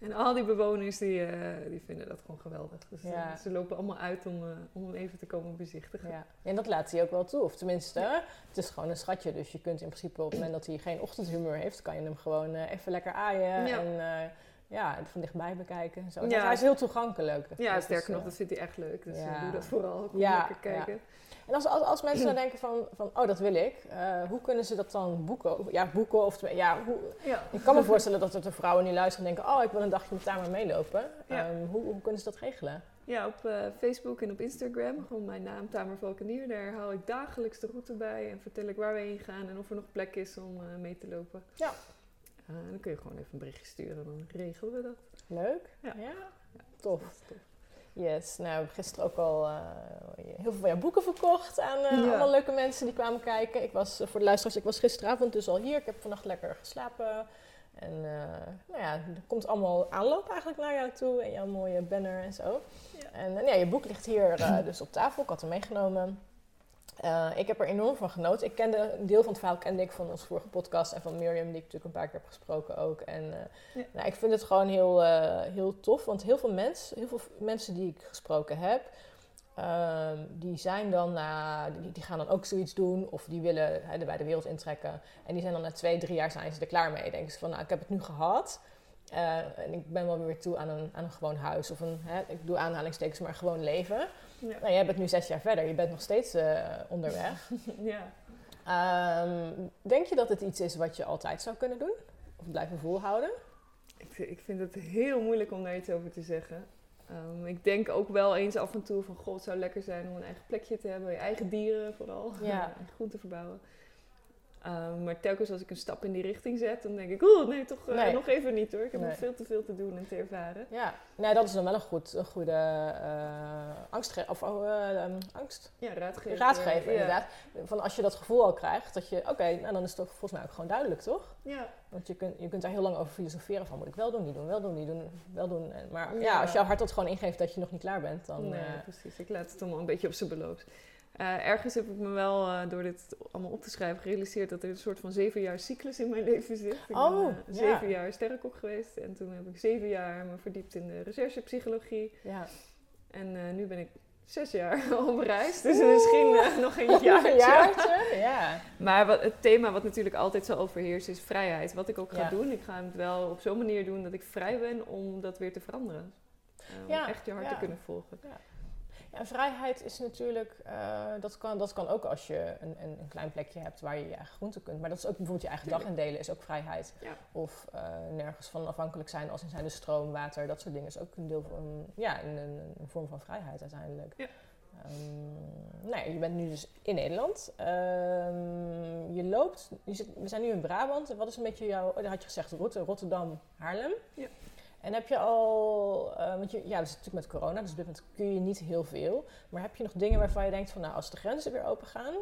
En al die bewoners die, eh, die vinden dat gewoon geweldig. Dus eh, Ja. ze lopen allemaal uit om, eh, om hem even te komen bezichtigen. Ja. En dat laat hij ook wel toe. Of tenminste, het is gewoon een schatje. Dus je kunt in principe op het moment dat hij geen ochtendhumeur heeft, kan je hem gewoon eh, even lekker aaien. Ja. En eh, ja, het van dichtbij bekijken. Zo. Ja. Hij is heel toegankelijk. Ja, Dat is, sterker nog, eh, dat vindt hij echt leuk. Dus eh, ja. doe dat vooral. Kom Ja, lekker kijken. En als, als, als mensen dan denken van, van, oh, dat wil ik. eh, hoe kunnen ze dat dan boeken? Ja, boeken of... Ja, hoe, Ja. ik kan me voorstellen dat er de vrouwen die luisteren en denken... oh, ik wil een dagje met Tamer meelopen. Ja. Ehm, hoe, hoe kunnen ze dat regelen? Ja, op eh, Facebook en op Instagram. Gewoon mijn naam, Tamer Valkenier. Daar hou ik dagelijks de route bij. En vertel ik waar we heen gaan en of er nog plek is om eh, mee te lopen. Ja. Eh, dan kun je gewoon even een berichtje sturen. Dan regelen we dat. Leuk? Ja. Tof. Yes, nou, we hebben gisteren ook al eh, heel veel van jouw boeken verkocht aan eh, Ja. allemaal leuke mensen die kwamen kijken. Ik was, eh, voor de luisteraars, ik was gisteravond dus al hier. Ik heb vannacht lekker geslapen. En eh, nou ja, er komt allemaal aanloop eigenlijk naar jou toe en jouw mooie banner en zo. Ja. En eh, ja, je boek ligt hier eh, dus op tafel. Ik had hem meegenomen. Eh, ik heb er enorm van genoten. Ik kende een deel van het verhaal kende ik van onze vorige podcast en van Miriam, die ik natuurlijk een paar keer heb gesproken ook. En eh, Ja. nou, ik vind het gewoon heel, eh, heel tof, want heel veel, mensen, heel veel mensen die ik gesproken heb, ehm, die zijn dan na, die, die gaan dan ook zoiets doen of die willen hè, bij de wereld intrekken. En die zijn dan na twee, drie jaar zijn ze er klaar mee. Denken ze van, nou, ik heb het nu gehad. eh, en ik ben wel weer toe aan een, aan een gewoon huis of een, hè, ik doe aanhalingstekens, maar gewoon leven. Ja. Nou, jij bent nu zes jaar verder, je bent nog steeds eh, onderweg. *laughs* ja. Ehm, denk je dat het iets is wat je altijd zou kunnen doen? Of blijven volhouden? Ik, ik vind het heel moeilijk om daar iets over te zeggen. Ehm, ik denk ook wel eens af en toe van... God, het zou lekker zijn om een eigen plekje te hebben. Je eigen dieren vooral. Ja. *laughs* eigen groenten verbouwen. Ehm, maar telkens als ik een stap in die richting zet... dan denk ik... Oh, nee, toch eh, Nee. nog even niet hoor. Ik heb Nee. nog veel te veel te doen en te ervaren. Ja, nee, dat is dan wel een, goed, een goede uh, angst, of, uh, um, angst? Ja, raadgever. raadgever ja. inderdaad. Van als je dat gevoel al krijgt, dat je, oké, nou dan is het toch volgens mij ook gewoon duidelijk, toch? Ja. Want je kunt, je kunt daar heel lang over filosoferen van, moet ik wel doen, niet doen, wel doen, niet doen, wel doen. En- Maar ja, Ja. als jouw hart dat gewoon ingeeft dat je nog niet klaar bent, dan... nee, eh, precies. Ik laat het allemaal een beetje op zijn beloop. Eh, ergens heb ik me wel eh, door dit allemaal op te schrijven gerealiseerd dat er een soort van zeven jaar cyclus in mijn leven zit. Ik Oh, ben eh, ja. zeven jaar sterrenkok geweest en toen heb ik zeven jaar me verdiept in de recherchepsychologie. ja. En nu ben ik zes jaar *laughs* op reis, dus misschien *laughs* nog een jaartje. Een jaartje, ja. Maar wat, het thema wat natuurlijk altijd zal overheersen is vrijheid. Wat ik ook ga Ja. doen, ik ga het wel op zo'n manier doen dat ik vrij ben om dat weer te veranderen. Om Ja, echt je hart ja. te kunnen volgen. Ja, vrijheid is natuurlijk, eh, dat, kan, dat kan ook als je een, een, een klein plekje hebt waar je je eigen groenten kunt. Maar dat is ook bijvoorbeeld je eigen dag indelen, is ook vrijheid. Ja. Of eh, nergens van afhankelijk zijn als in zijn de stroom, water, dat soort dingen is ook een deel van, ja, een, een, vorm van vrijheid uiteindelijk. Ja. Ehm, nou ja, je bent nu dus in Nederland. Ehm, je loopt, je zit, we zijn nu in Brabant. En wat is een beetje jouw, oh, daar had je gezegd, Rotte- Rotterdam, Haarlem. Ja. En heb je al, eh, want je, ja, dat is natuurlijk met corona, dus op dit moment kun je niet heel veel. Maar heb je nog dingen waarvan je denkt van, nou, als de grenzen weer open gaan,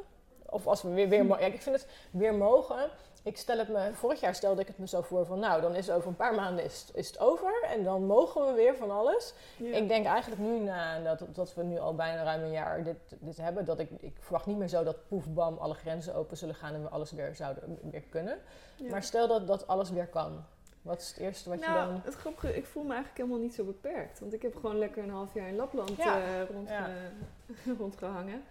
of als we weer, weer ja, ik vind het weer mogen. Ik stel het me, vorig jaar stelde ik het me zo voor van, nou, dan is over een paar maanden is, het- is het over en dan mogen we weer van alles. Ja. Ik denk eigenlijk nu, na dat, dat we nu al bijna ruim een jaar dit, dit hebben, dat ik, ik verwacht niet meer zo dat poef bam alle grenzen open zullen gaan en we alles weer zouden weer kunnen. Ja. Maar stel dat dat alles weer kan. Wat is het eerste wat nou, je dan... het grappige, ik voel me eigenlijk helemaal niet zo beperkt. Want ik heb gewoon lekker een half jaar in Lapland Ja. eh, Ja. *laughs* rondgehangen.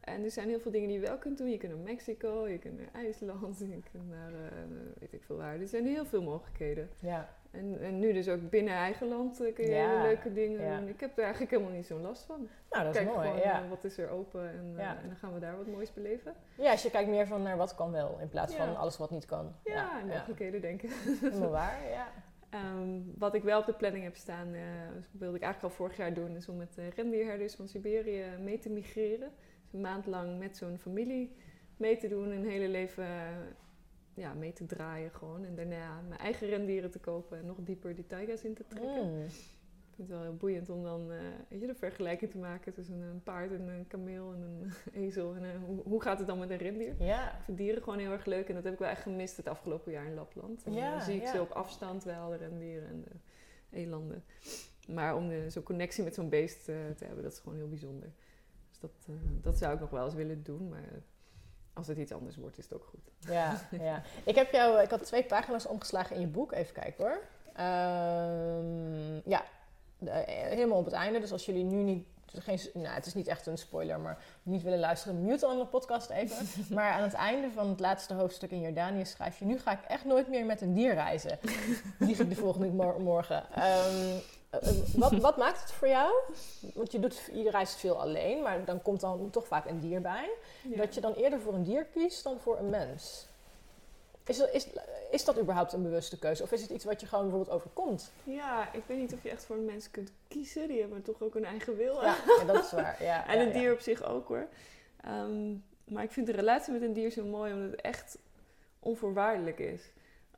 En er zijn heel veel dingen die je wel kunt doen. Je kunt naar Mexico, je kunt naar IJsland, *laughs* je kunt naar eh, weet ik veel waar. Er zijn heel veel mogelijkheden. Ja, En, en nu dus ook binnen eigen land eh, kun je Ja. hele leuke dingen Ja. doen. Ik heb er eigenlijk helemaal niet zo'n last van. nou dat is Kijk mooi. gewoon Ja. eh, wat is er open en, eh, en dan gaan we daar wat moois beleven. ja, als je kijkt meer van naar wat kan wel, in plaats van alles wat niet kan. Ja, en mogelijkheden denken. Helemaal waar, *laughs* ja. Ehm, wat ik wel op de planning heb staan, dat wilde ik eigenlijk al vorig jaar doen, is om met uh, rendierherders van Siberië mee te migreren. Dus een maand lang met zo'n familie mee te doen, een hele leven ja, mee te draaien gewoon. En daarna mijn eigen rendieren te kopen en nog dieper die taiga's in te trekken. Mm. Ik vind het wel heel boeiend om dan eh, weet je, de vergelijking te maken tussen een paard en een kameel en een *laughs* ezel. En eh, hoe, hoe gaat het dan met een rendier? Ja. Ik vind dieren gewoon heel erg leuk en dat heb ik wel echt gemist het afgelopen jaar in Lapland. En Ja, dan zie ik ze op afstand wel, de rendieren en de elanden. Maar om zo'n connectie met zo'n beest eh, te hebben, dat is gewoon heel bijzonder. Dus dat, eh, dat zou ik nog wel eens willen doen, maar als het iets anders wordt, is het ook goed. Ja, *laughs* ja. Ik heb jou, ik had twee pagina's omgeslagen in je boek. Even kijken hoor. Ehm, ja, de- eh, helemaal op het einde. Dus als jullie nu niet, geen, nou, het is niet echt een spoiler, maar niet willen luisteren, mute dan de podcast even. *laughs* maar aan het einde van het laatste hoofdstuk in Jordanië schrijf je: Nu ga ik echt nooit meer met een dier reizen. Die *laughs* ging de volgende mor- morgen. Eh, wat, wat maakt het voor jou? Want je, doet, je reist veel alleen, maar dan komt dan toch vaak een dier bij. Dat je dan eerder voor een dier kiest dan voor een mens. Is, dat- is, is dat überhaupt een bewuste keuze? Of is het iets wat je gewoon bijvoorbeeld overkomt? Ja, ik weet niet of je echt voor een mens kunt kiezen. Die hebben toch ook een eigen wil. Ja, ja, dat is waar. Ja, *laughs* En een dier op zich ook hoor. Ehm, maar ik vind de relatie met een dier zo mooi omdat het echt onvoorwaardelijk is.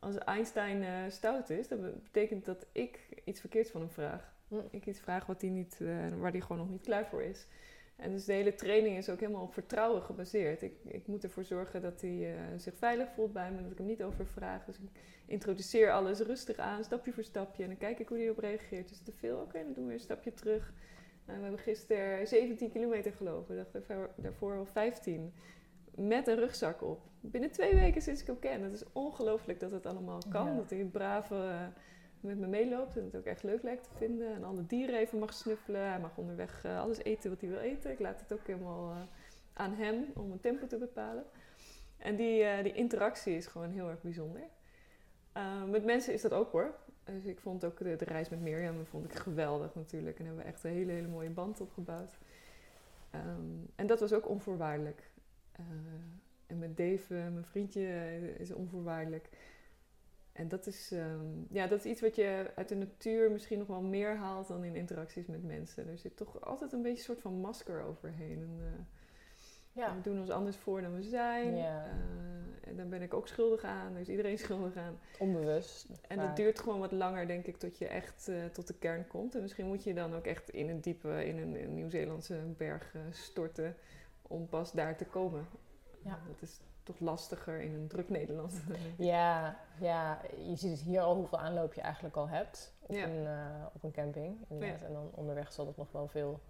Als Einstein eh, stout is, dan betekent dat ik iets verkeerds van hem vraag. Hm. Ik iets vraag wat hij niet, eh, waar hij gewoon nog niet klaar voor is. En dus de hele training is ook helemaal op vertrouwen gebaseerd. Ik, ik moet ervoor zorgen dat hij eh, zich veilig voelt bij me, dat ik hem niet overvraag. Dus ik introduceer alles rustig aan, stapje voor stapje. En dan kijk ik hoe hij erop reageert. Dus te veel, oké, dan doen we weer een stapje terug. Nou, we hebben gisteren 17 kilometer gelopen, daarvoor, daarvoor al 15. Met een rugzak op. Binnen twee weken sinds ik hem ken. Het is ongelooflijk dat het allemaal kan. Ja. Dat hij brave eh, met me meeloopt en het ook echt leuk lijkt te vinden. En alle dieren even mag snuffelen. Hij mag onderweg eh, alles eten wat hij wil eten. Ik laat het ook helemaal eh, aan hem om een tempo te bepalen. En die, die interactie is gewoon heel erg bijzonder. Met mensen is dat ook hoor. Dus ik vond ook de, de reis met Mirjam vond ik geweldig natuurlijk. En hebben we echt een hele, hele mooie band opgebouwd. Ehm, en dat was ook onvoorwaardelijk. Eh, en met Dave, eh, mijn vriendje, eh, is onvoorwaardelijk. En dat is, ehm, ja, dat is iets wat je uit de natuur misschien nog wel meer haalt dan in interacties met mensen. Er zit toch altijd een beetje een soort van masker overheen. En, Ja. We doen ons anders voor dan we zijn. Ja. En daar ben ik ook schuldig aan. Daar is iedereen *laughs* schuldig aan. Onbewust. En vaak. dat duurt gewoon wat langer, denk ik, tot je echt tot de kern komt. En misschien moet je dan ook echt in een diepe, in een, een Nieuw-Zeelandse berg storten om pas daar te komen. Ja. Dat is toch lastiger in een druk Nederland. *laughs* *laughs* Ja, ja, je ziet het hier al hoeveel aanloop je eigenlijk al hebt op, Ja. een, eh, op een camping. En dan onderweg zal het nog wel veel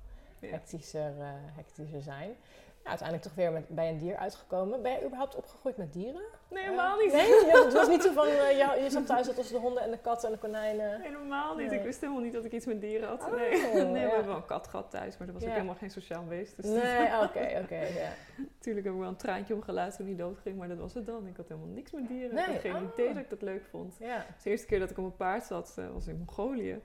hectischer, eh, hectischer zijn. Ja, uiteindelijk toch weer met, bij een dier uitgekomen. Ben je überhaupt opgegroeid met dieren? Nee, helemaal Eh, niet. Nee, het was niet zo van eh, je, je zat thuis tussen de honden en de katten en de konijnen. Helemaal niet. Nee. Ik wist helemaal niet dat ik iets met dieren had. Oh, nee, *laughs* nee we ja. hebben wel een kat gehad thuis, maar dat was Ja. ook helemaal geen sociaal beest. Dus Nee, *laughs* oké, oké, ja. Natuurlijk heb ik wel een traantje omgelaten toen hij doodging, maar dat was het dan. Ik had helemaal niks met dieren. ik Nee, had geen oh. idee dat ik dat leuk vond. Ja, Dus de eerste keer dat ik op een paard zat, eh, was in Mongolië.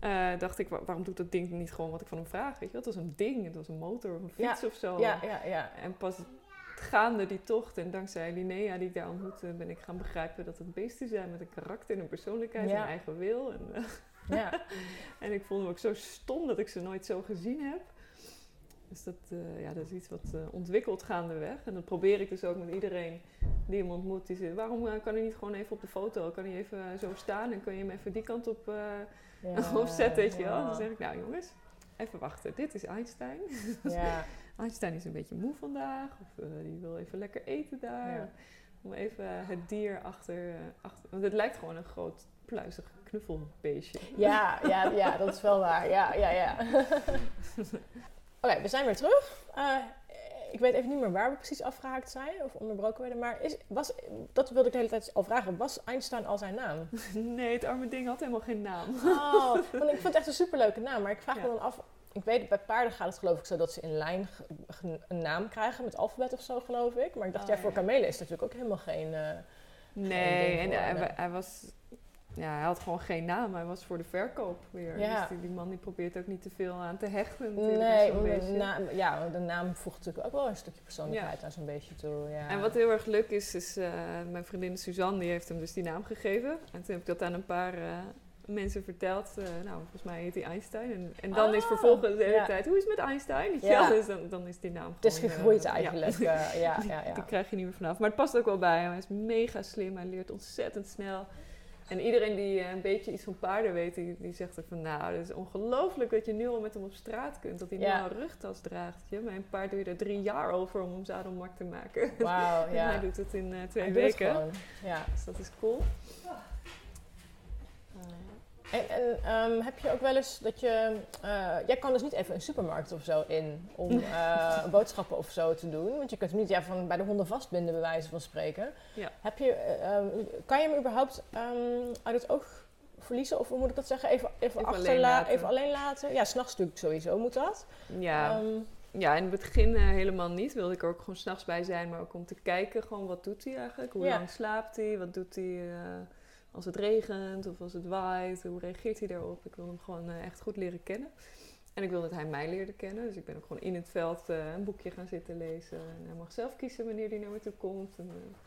Eh, dacht ik, wa- waarom doet dat ding niet gewoon wat ik van hem vraag? Weet je, het was een ding, het was een motor of een fiets of zo. ja, ja, ja. En pas gaande die tocht en dankzij Linnea die ik daar ontmoette, ben ik gaan begrijpen dat het beesten zijn met een karakter en een persoonlijkheid en een eigen wil. En, eh, ja. *laughs* en ik vond hem ook zo stom dat ik ze nooit zo gezien heb. Dus dat, eh, ja, dat is iets wat eh, ontwikkelt gaandeweg. En dat probeer ik dus ook met iedereen die hem ontmoet. Die zegt, waarom kan hij niet gewoon even op de foto? Kan hij even zo staan en kun je hem even die kant op, ja opzetten? Weet je wel? Dan zeg ik, nou jongens, even wachten. Dit is Einstein. Ja, *laughs* Einstein is een beetje moe vandaag. Of eh, die wil even lekker eten daar. Ja. Om even het dier achter, eh, achter... Want het lijkt gewoon een groot pluizig knuffelbeestje. ja, ja, ja, dat is wel waar. Ja, ja, ja. *laughs* Oké, we zijn weer terug. Eh, ik weet even niet meer waar we precies afgehaakt zijn of onderbroken werden. Maar is, was, dat wilde ik de hele tijd al vragen. Was Einstein al zijn naam? *laughs* Nee, het arme ding had helemaal geen naam. Oh, want ik vind het echt een superleuke naam. Maar ik vraag Ja. me dan af... Ik weet, bij paarden gaat het geloof ik zo dat ze in lijn een naam krijgen met alfabet of zo, geloof ik. Maar ik dacht, Oh, ja, ja. voor kamelen is het natuurlijk ook helemaal geen... eh, Nee, en hij, nee. hij was... Ja, hij had gewoon geen naam. Hij was voor de verkoop weer. Ja. Dus die, die man die probeert ook niet te veel aan te hechten. Nee, de naam, ja, de naam voegt natuurlijk ook wel een stukje persoonlijkheid aan zo'n beestje toe. Ja. En wat heel erg leuk is, is eh, mijn vriendin Suzanne, die heeft hem dus die naam gegeven. En toen heb ik dat aan een paar eh, mensen verteld, eh, nou, volgens mij heet hij Einstein. En, en dan is Ah, vervolgens de hele ja. tijd, hoe is het met Einstein? Ja. Dus dan, dan is die naam Het is gegroeid eigenlijk. Ja, ja, *laughs* ja, ja. Die krijg je niet meer vanaf. Maar het past ook wel bij hem. Hij is mega slim. Hij leert ontzettend snel. En iedereen die eh, een beetje iets van paarden weet, die, die zegt ook van... Nou, het is ongelooflijk dat je nu al met hem op straat kunt. Dat hij nu al een rugtas draagt. Je? Mijn paard doe je er drie jaar over om hem zadelmak te maken. Wauw, *laughs* En ja. hij doet het in eh, twee Hij weken. Ja. Dus dat is cool. En, en ehm, heb je ook wel eens dat je... eh, jij kan dus niet even een supermarkt of zo in om *laughs* eh, boodschappen of zo te doen. Want je kunt hem niet ja, van bij de honden vastbinden, bij wijze van spreken. Ja. Heb je, eh, ehm, kan je hem überhaupt ehm, uit het oog verliezen? Of hoe moet ik dat zeggen? Even, even, Even alleen laten. even alleen laten? Ja, s'nachts natuurlijk sowieso moet dat. Ja, ja, in het begin helemaal niet. Wilde ik er ook gewoon s'nachts bij zijn. Maar ook om te kijken, gewoon wat doet hij eigenlijk? Hoe Ja. lang slaapt hij? Wat doet hij als het regent of als het waait? Hoe reageert hij daarop? Ik wil hem gewoon eh, echt goed leren kennen. En ik wil dat hij mij leerde kennen. Dus ik ben ook gewoon in het veld eh, een boekje gaan zitten lezen. En hij mag zelf kiezen wanneer hij naar me toe komt. En, eh,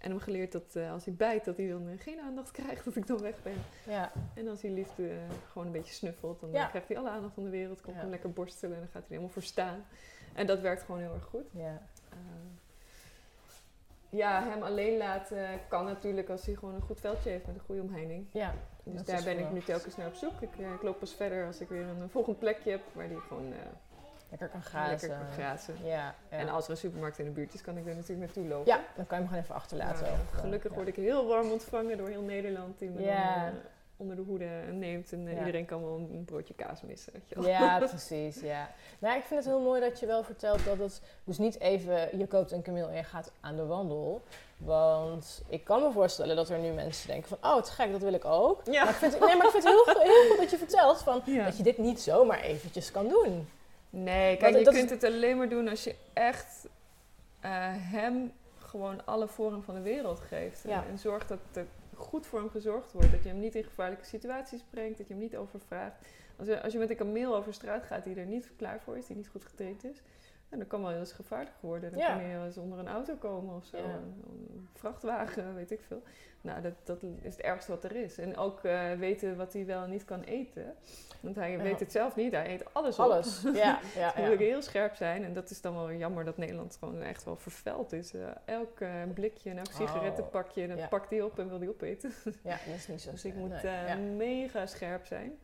en hem geleerd dat als hij bijt, dat hij dan geen aandacht krijgt, dat ik dan weg ben. ja. En als hij liefde gewoon een beetje snuffelt, dan Ja. krijgt hij alle aandacht van de wereld. Ik Ja. hem lekker borstelen en dan gaat hij helemaal voor staan. En dat werkt gewoon heel erg goed. ja. Ja, hem alleen laten kan natuurlijk als hij gewoon een goed veldje heeft met een goede omheining. ja. Dus daar ben ik nu telkens naar op zoek. Ik, eh, ik loop pas verder als ik weer een, volgend plekje heb waar die gewoon eh, Lekker kan grazen. lekker kan grazen. Ja, ja. En als er een supermarkt in de buurt is, kan ik daar natuurlijk naartoe lopen. ja, dan kan je hem gewoon even achterlaten. Gelukkig ja. word ik heel warm ontvangen door heel Nederland die me Ja. dan, eh, onder de hoede neemt. En eh, Ja. iedereen kan wel een, broodje kaas missen. Weet je wel. Ja, *laughs* precies. Ja. Nou, ik vind het heel mooi dat je wel vertelt dat het dus niet even je koopt een kameel en je gaat aan de wandel. Want ik kan me voorstellen dat er nu mensen denken van, oh, het is gek, dat wil ik ook. Ja. Maar ik vind, nee, maar ik vind het heel, heel goed dat je vertelt van, Ja. dat je dit niet zomaar eventjes kan doen. Nee, kijk, Want je kunt het alleen maar doen als je echt eh, hem gewoon alle vorm van de wereld geeft. En, en zorgt dat er goed voor hem gezorgd wordt. Dat je hem niet in gevaarlijke situaties brengt, dat je hem niet overvraagt. Als je, als je met een kameel over straat gaat die er niet klaar voor is, die niet goed getraind is, nou, dan kan wel heel eens gevaarlijk worden. Dan Ja. kan je wel eens onder een auto komen of zo, Ja. een, vrachtwagen, weet ik veel. Nou, dat, dat is het ergste wat er is. En ook eh, weten wat hij wel en niet kan eten. Want hij Ja. weet het zelf niet, hij eet alles op. Alles. *laughs* Ja, ja, Het moet ook ja. heel scherp zijn. En dat is dan wel jammer dat Nederland gewoon echt wel vervuild is. Eh, elk eh, blikje en elk Oh, sigarettenpakje, dat ja. pakt hij op en wil hij opeten. *laughs* Ja, dat is niet zo dus ik moet nee. Ja. mega scherp zijn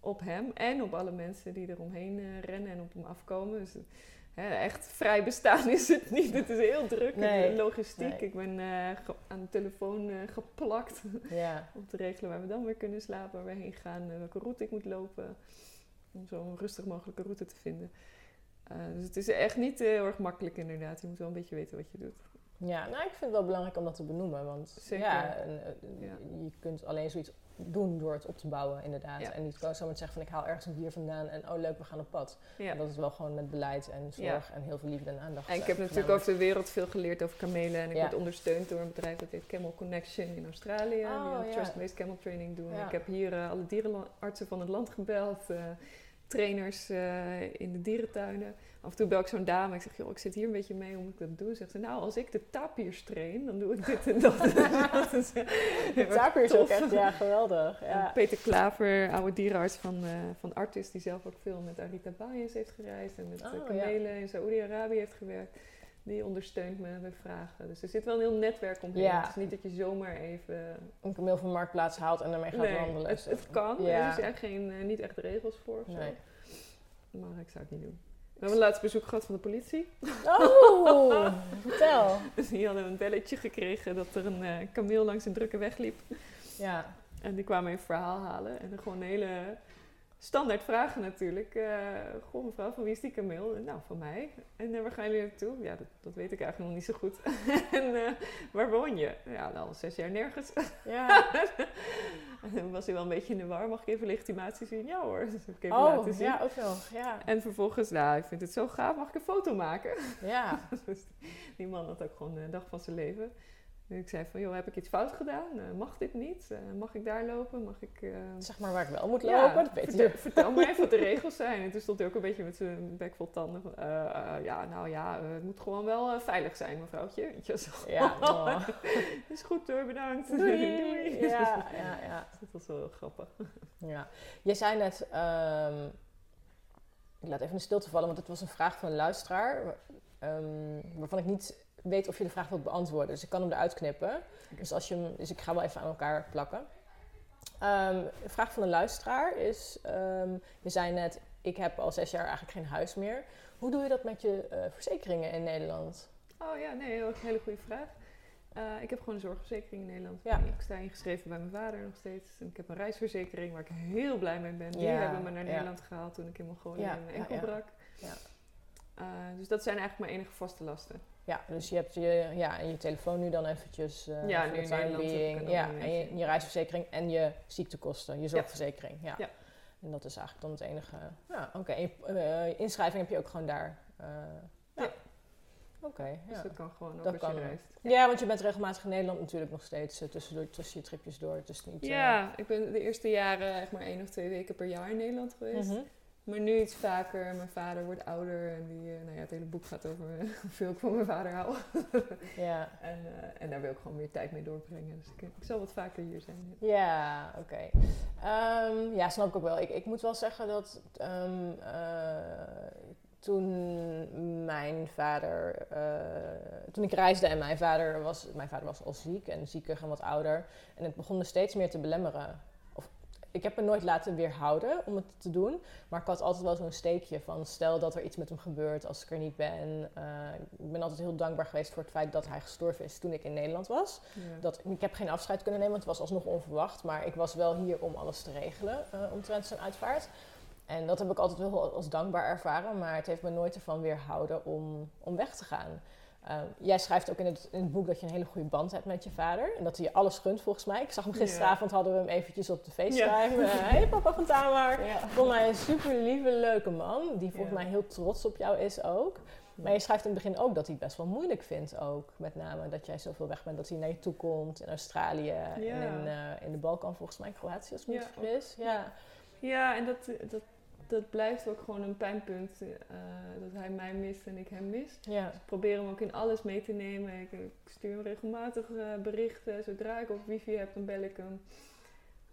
op hem en op alle mensen die eromheen eh rennen en op hem afkomen. Dus echt vrij bestaan is het niet. Het is heel druk. Nee. en Logistiek. Nee. Ik ben eh, aan de telefoon eh, geplakt *laughs* Ja. om te regelen waar we dan weer kunnen slapen, waar we heen gaan, eh, welke route ik moet lopen. Om zo een rustig mogelijke route te vinden. Dus het is echt niet heel erg makkelijk inderdaad. Je moet wel een beetje weten wat je doet. Ja, nou, ik vind het wel belangrijk om dat te benoemen. Want Zeker. ja, en, Ja. je kunt alleen zoiets doen door het op te bouwen, inderdaad. Ja. En niet gewoon zomaar zeggen van ik haal ergens een dier vandaan en oh leuk, we gaan op pad. Ja. En dat is wel gewoon met beleid en zorg en heel veel liefde en aandacht. En ik eh, heb natuurlijk over de wereld veel geleerd over kamelen. En ik word ondersteund door een bedrijf dat heet Camel Connection in Australië. Oh, die trust-based camel training doen. Ik heb hier eh, alle dierenartsen van het land gebeld. eh, trainers eh, in de dierentuinen. Af en toe bel ik zo'n dame. Ik zeg, joh, ik zit hier een beetje mee. Hoe moet ik dat doen? Zegt ze, nou, als ik de tapirs train, dan doe ik dit en dat. *laughs* eh, De is ook echt, ja, geweldig. Ja. Peter Klaver, oude dierenarts van, eh, van Artis, die zelf ook veel met Arita Bayes heeft gereisd en met Oh, ja. kamelen in Saoedi-Arabië heeft gewerkt. Die ondersteunt me bij vragen. Dus er zit wel een heel netwerk omheen. Ja. Het is niet dat je zomaar even... Een kameel van Marktplaats haalt en daarmee gaat nee, wandelen. het, het kan. Ja. Er zijn geen, eh, niet echt regels voor. Nee. Maar ik zou het niet doen. We hebben een laatst bezoek gehad van de politie. Oh, *laughs* vertel. Dus die hadden een belletje gekregen dat er een eh, kameel langs een drukke weg liep. Ja, En die kwamen een verhaal halen. En dan gewoon een hele standaard vragen natuurlijk. Eh goh mevrouw, van wie is die kameel? Nou, van mij. En eh, waar gaan jullie naartoe? Ja, dat, dat weet ik eigenlijk nog niet zo goed. *laughs* en eh, waar woon je? Ja, al zes jaar nergens. ja. *laughs* en was hij wel een beetje in de war. Mag ik even legitimatie zien? Ja hoor, *laughs* dat heb ik even Oh, laten zien. ja, ook nog. Ja, En vervolgens, nou, ik vind het zo gaaf. Mag ik een foto maken? ja. dus die man had ook gewoon de dag van zijn leven. Ik zei van, joh, heb ik iets fout gedaan? Eh, mag dit niet? Eh, mag ik daar lopen? Mag ik... eh, Zeg maar waar ik wel moet ja, lopen. dat weet vertel, je. vertel me even wat de regels zijn. En toen stond hij ook een beetje met zijn bek vol tanden. Van, ja, nou ja, het moet gewoon wel veilig zijn, mevrouwtje. *laughs* Ja, oh. *laughs* Is goed hoor, bedankt. Doei. *laughs* Ja, ja, ja. Dat was wel grappig. Ja, je zei net, ehm, ik laat even een stilte vallen, want het was een vraag van een luisteraar, ehm, waarvan ik niet weet of je de vraag wilt beantwoorden. Dus ik kan hem eruit knippen. Dus, als je hem, dus ik ga wel even aan elkaar plakken. Ehm, een vraag van een luisteraar is, ehm, je zei net, ik heb al zes jaar eigenlijk geen huis meer. Hoe doe je dat met je eh, verzekeringen in Nederland? Oh ja, nee, heel- een hele goede vraag. Eh, ik heb gewoon een zorgverzekering in Nederland. Ja. Ik sta ingeschreven bij mijn vader nog steeds. En ik heb een reisverzekering waar ik heel blij mee ben. Die Ja, hebben me naar ja. Nederland gehaald toen ik in Mongolië Ja, mijn enkel brak. Ja. Eh, dus dat zijn eigenlijk mijn enige vaste lasten. Ja, dus je hebt je, ja, en je telefoon nu dan eventjes eh Ja, nu in Ja, en je, je reisverzekering en je ziektekosten, je zorgverzekering. Ja. Ja. En dat is eigenlijk dan het enige. Ja, oké. En je eh, inschrijving heb je ook gewoon daar. eh, ja. Ja. Oké, Dus dat kan gewoon ook Dat als kan je ook. reist. Ja, want je bent regelmatig in Nederland natuurlijk nog steeds tussendoor, tussen je tripjes door. Het is niet... Ja, ik ben de eerste jaren echt maar één of twee weken per jaar in Nederland geweest. mhm. Maar nu iets vaker. Mijn vader wordt ouder en die, eh, nou ja, het hele boek gaat over eh, *laughs* hoeveel ik van mijn vader hou. *laughs* Ja, En, eh, en daar wil ik gewoon meer tijd mee doorbrengen. Dus ik, ik zal wat vaker hier zijn. Ja, oké. Ehm, ja, snap ik ook wel. Ik, ik moet wel zeggen dat ehm, eh, toen mijn vader, toen ik reisde en mijn vader was, mijn vader was al ziek en ziekig en wat ouder. En het begon me steeds meer te belemmeren. Ik heb me nooit laten weerhouden om het te doen, maar ik had altijd wel zo'n steekje van stel dat er iets met hem gebeurt als ik er niet ben. Eh, ik ben altijd heel dankbaar geweest voor het feit dat hij gestorven is toen ik in Nederland was. Ja. Dat, ik heb geen afscheid kunnen nemen, want het was alsnog onverwacht. Maar ik was wel hier om alles te regelen eh omtrent zijn uitvaart. En dat heb ik altijd wel als dankbaar ervaren. Maar het heeft me nooit ervan weerhouden om, om weg te gaan. Eh, jij schrijft ook in het, in het boek dat je een hele goede band hebt met je vader. En dat hij je alles gunt volgens mij. Ik zag hem Ja. gisteravond, hadden we hem eventjes op de FaceTime. Eh, hey papa van Tamar. Ja. Volgens mij een super lieve, leuke man. Die volgens Ja. mij heel trots op jou is ook. Maar je schrijft in het begin ook dat hij het best wel moeilijk vindt ook. Met name dat jij zoveel weg bent, dat hij naar je toe komt in Australië en in, eh, in de Balkan volgens mij, Kroatië als ik me Ja, niet vergis. Ja. Ja, en dat, dat, dat blijft ook gewoon een pijnpunt. eh, dat hij mij mist en ik hem mis. Ja. Ik probeer hem ook in alles mee te nemen. Ik, ik stuur hem regelmatig eh, berichten. Zodra ik op wifi heb, dan bel ik hem.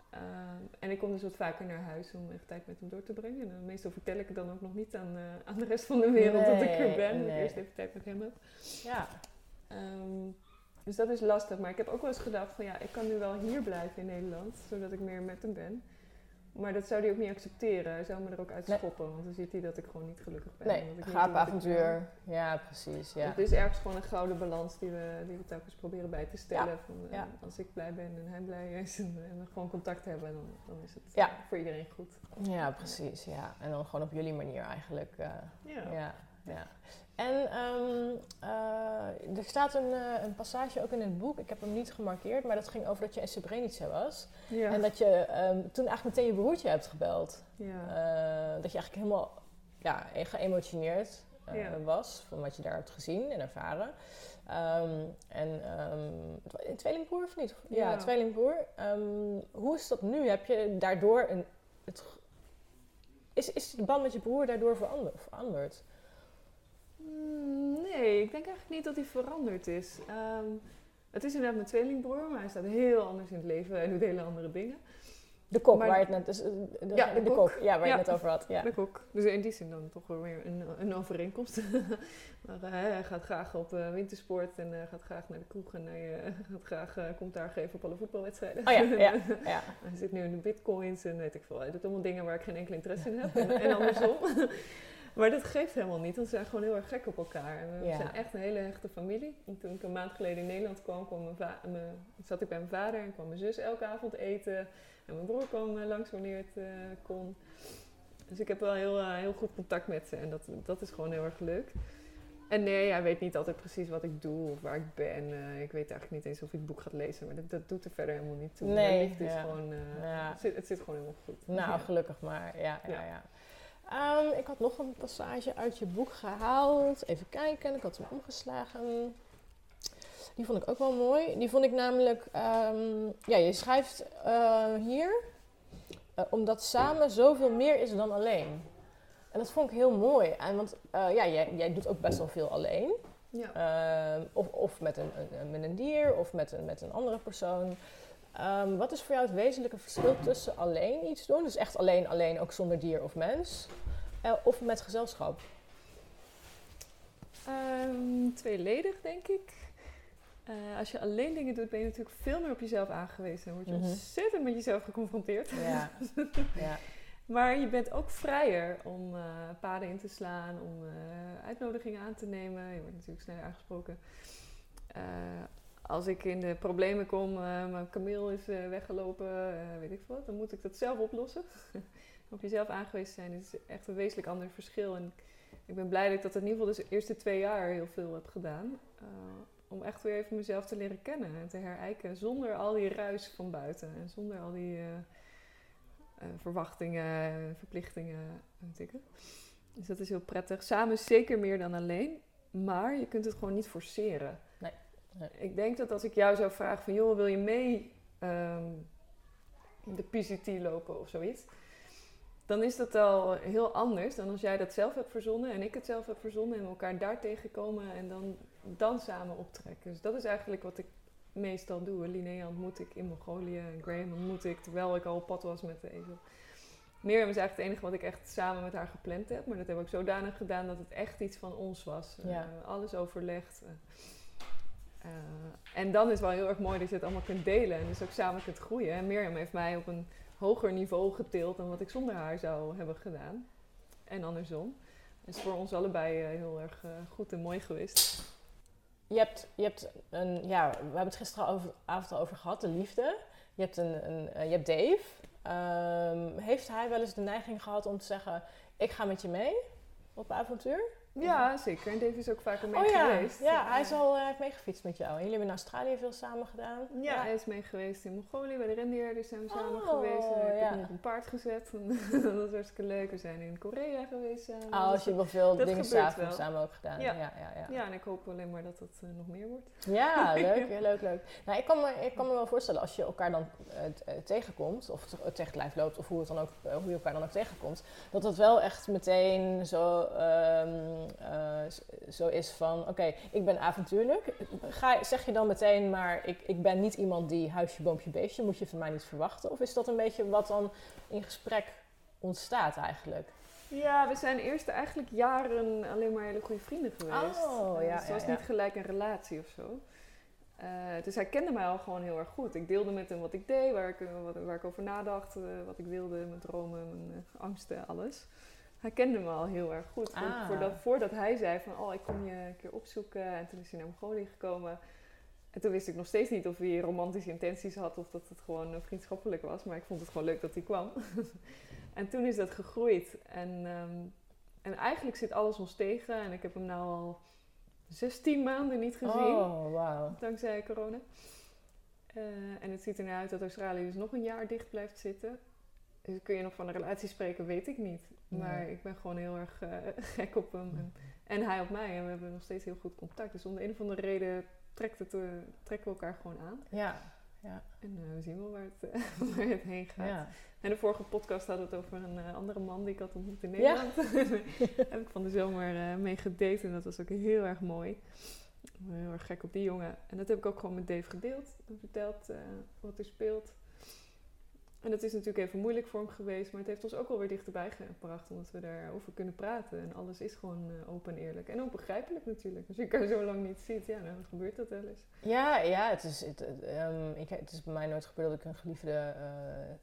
Ehm, en ik kom dus wat vaker naar huis om echt tijd met hem door te brengen. En meestal vertel ik het dan ook nog niet aan, eh, aan de rest van de wereld dat ik er Nee, ben. Dat ik nee. eerst even tijd met hem heb. ja. Ehm, dus dat is lastig. Maar ik heb ook wel eens gedacht van ja, ik kan nu wel hier blijven in Nederland. Zodat ik meer met hem ben. Maar dat zou hij ook niet accepteren. Hij zou me er ook uit Nee. schoppen. Want dan ziet hij dat ik gewoon niet gelukkig ben. Nee, ik. Ja, precies. Ja. Het is ergens gewoon een gouden balans die we, die we telkens proberen bij te stellen. Van, eh, Ja. Als ik blij ben en hij blij is en, en we gewoon contact hebben, dan, dan is het Ja. eh, voor iedereen goed. ja, precies. Ja. En dan gewoon op jullie manier eigenlijk. eh, Ja. Ja. En ehm, eh, er staat een, eh, een passage ook in het boek, ik heb hem niet gemarkeerd, maar dat ging over dat je in Srebrenica was. Ja. En dat je ehm, toen eigenlijk meteen je broertje hebt gebeld. ja. Eh, dat je eigenlijk helemaal ja, geëmotioneerd Ja. was van wat je daar hebt gezien en ervaren. Ehm, en een tweelingbroer of niet? Ja, Ja. tweelingbroer. Hoe is dat nu? Heb je daardoor een... Het, is, is de band met je broer daardoor verander- veranderd? Mm, Nee, ik denk eigenlijk niet dat hij veranderd is. Ehm, het is inderdaad mijn tweelingbroer, maar hij staat heel anders in het leven en doet hele andere dingen. De kok, Maar- waar je het net... Dus, eh, de, Ja, de de kok. kok. Ja, waar je Ja. het net over had. Ja. De kok. Dus in die zin dan toch wel weer een, een overeenkomst. *laughs* maar eh, hij gaat graag op eh, wintersport en gaat graag naar de kroeg en hij *laughs* gaat graag eh, commentaar geven op alle voetbalwedstrijden. Oh ja, ja, *laughs* ja. Hij zit nu in de bitcoins en weet ik veel. Hij doet allemaal dingen waar ik geen enkele interesse in heb. En, en andersom. Maar dat geeft helemaal niet, want ze zijn gewoon heel erg gek op elkaar. En we Ja. zijn echt een hele hechte familie. En toen ik een maand geleden in Nederland kwam, kwam mijn va- mijn- zat ik bij mijn vader en kwam mijn zus elke avond eten. En mijn broer kwam eh, langs wanneer het eh, kon. Dus ik heb wel heel, eh, heel goed contact met ze en dat, dat is gewoon heel erg leuk. En nee, hij weet niet altijd precies wat ik doe of waar ik ben. Ik weet eigenlijk niet eens of hij het boek gaat lezen, maar dat, dat doet er verder helemaal niet toe. Nee, is gewoon, Ja. het, zit, het zit gewoon helemaal goed. Nou, Ja. gelukkig maar. Ja, ja, Ja. Ehm, ik had nog een passage uit je boek gehaald. Even kijken, ik had hem omgeslagen. Die vond ik ook wel mooi. Die vond ik namelijk, ehm, ja, je schrijft eh, hier, eh, omdat samen zoveel meer is dan alleen. En dat vond ik heel mooi. En want eh, ja, jij, jij doet ook best wel veel alleen. Ja. Ehm, of of met, een, een- met een dier of met een, met een andere persoon. Ehm, wat is voor jou het wezenlijke verschil tussen alleen iets doen, dus echt alleen, alleen, ook zonder dier of mens, eh, of met gezelschap? Ehm, tweeledig, denk ik. Eh, als je alleen dingen doet, ben je natuurlijk veel meer op jezelf aangewezen. Dan word je Mhm. ontzettend met jezelf geconfronteerd. Ja. ja. *laughs* Maar je bent ook vrijer om eh, paden in te slaan, om uitnodigingen aan te nemen. Je wordt natuurlijk sneller aangesproken. Als ik in de problemen kom, eh, mijn kameel is eh, weggelopen, eh, weet ik wat, dan moet ik dat zelf oplossen. *laughs* op jezelf aangewezen zijn is echt een wezenlijk ander verschil. En ik ben blij dat ik dat in ieder geval de eerste twee jaar heel veel heb gedaan. Om echt weer even mezelf te leren kennen en te herijken zonder al die ruis van buiten en zonder al die verwachtingen, verplichtingen en tikken. Dus dat is heel prettig. Samen zeker meer dan alleen, maar je kunt het gewoon niet forceren. Nee, nee. Ik denk dat als ik jou zou vragen van, joh, wil je mee ehm, de PCT lopen of zoiets? Dan is dat al heel anders dan als jij dat zelf hebt verzonnen en ik het zelf heb verzonnen en we elkaar daar tegenkomen en dan, dan samen optrekken. Dus dat is eigenlijk wat ik meestal doe. Linnea ontmoet ik in Mongolië en Graham ontmoet ik terwijl ik al op pad was met de ezel. Mirjam is eigenlijk het enige wat ik echt samen met haar gepland heb. Maar dat heb ik zodanig gedaan dat het echt iets van ons was. Ja. Eh, alles overlegd. Eh, en dan is het wel heel erg mooi dat je het allemaal kunt delen en dus ook samen kunt groeien. En Mirjam heeft mij op een hoger niveau getild dan wat ik zonder haar zou hebben gedaan. En andersom. Is voor ons allebei eh, heel erg eh, goed en mooi geweest. Je hebt, je hebt een, ja, we hebben het gisteravond al over gehad, de liefde. Je hebt, een, een, je hebt Dave. Ehm, heeft hij wel eens de neiging gehad om te zeggen, ik ga met je mee op avontuur? Ja, zeker. En Dave is ook vaker mee oh ja, geweest. ja hij is al eh, heeft meegefietst met jou. En jullie hebben in Australië veel samen gedaan. Ja, hij is mee geweest in Mongolië bij de rendierders zijn we samen Oh, geweest. Ik ja. heb hem op een paard gezet. *laughs* dat was hartstikke leuk. We zijn in Korea geweest samen. Oh, Dat dus je wel veel dat dingen samen, samen ook gedaan. Ja. Ja, ja, ja. en ik hoop alleen maar dat het eh, nog meer wordt. Ja, *laughs* leuk, heel leuk, leuk. Nou, ik, kan me, ik kan me wel voorstellen als je elkaar dan eh, tegenkomt, of te- tegen het lijf loopt, of hoe, het dan ook, hoe je elkaar dan ook tegenkomt, dat het wel echt meteen zo, ehm, eh, zo is van, oké, ik ben avontuurlijk. Ga, zeg je dan meteen, maar ik, ik ben niet iemand die huisje, boompje, beestje, moet je van mij niet verwachten? Of is dat een beetje wat dan in gesprek ontstaat eigenlijk? Ja, we zijn eerst eigenlijk jaren alleen maar hele goede vrienden geweest. Oh, ja, dus het was ja, ja. niet gelijk een relatie of zo. Eh, dus hij kende mij al gewoon heel erg goed. Ik deelde met hem wat ik deed, waar ik, wat, waar ik over nadacht, eh, wat ik wilde, mijn dromen, mijn angsten, alles. Hij kende me al heel erg goed. Ah. Voordat, voordat hij zei van, oh, ik kom je een keer opzoeken. En toen is hij naar Mongolië gekomen. En toen wist ik nog steeds niet of hij romantische intenties had of dat het gewoon eh, vriendschappelijk was. Maar ik vond het gewoon leuk dat hij kwam. *laughs* en toen is dat gegroeid. En, ehm, en eigenlijk zit alles ons tegen. En ik heb hem nou al 16 maanden niet gezien. Oh, wauw. Dankzij corona. Eh, en het ziet er nou uit dat Australië dus nog een jaar dicht blijft zitten. Dus kun je nog van een relatie spreken, weet ik niet. Maar ik ben gewoon heel erg eh, *laughs* gek op hem. En, en hij op mij. En we hebben nog steeds heel goed contact. Dus om de een of andere reden trekt het, eh, trekken we elkaar gewoon aan. Ja, En eh, we zien wel waar het, *laughs* waar het heen gaat. ja. En de vorige podcast hadden we het over een andere man die ik had ontmoet in Ja. Nederland. Daar *laughs* heb ik van de zomer mee gedate en dat was ook heel erg mooi. Ik ben heel erg gek op die jongen. En dat heb ik ook gewoon met Dave gedeeld en verteld wat er speelt. En dat is natuurlijk even moeilijk voor hem geweest, maar het heeft ons ook wel weer dichterbij gebracht, omdat we daarover kunnen praten. En alles is gewoon eh, open en eerlijk. En ook begrijpelijk natuurlijk. Als je elkaar zo lang niet ziet, ja, dan gebeurt dat wel eens. Ja, ja het, is, het, het, ehm, ik, het is bij mij nooit gebeurd dat ik een geliefde eh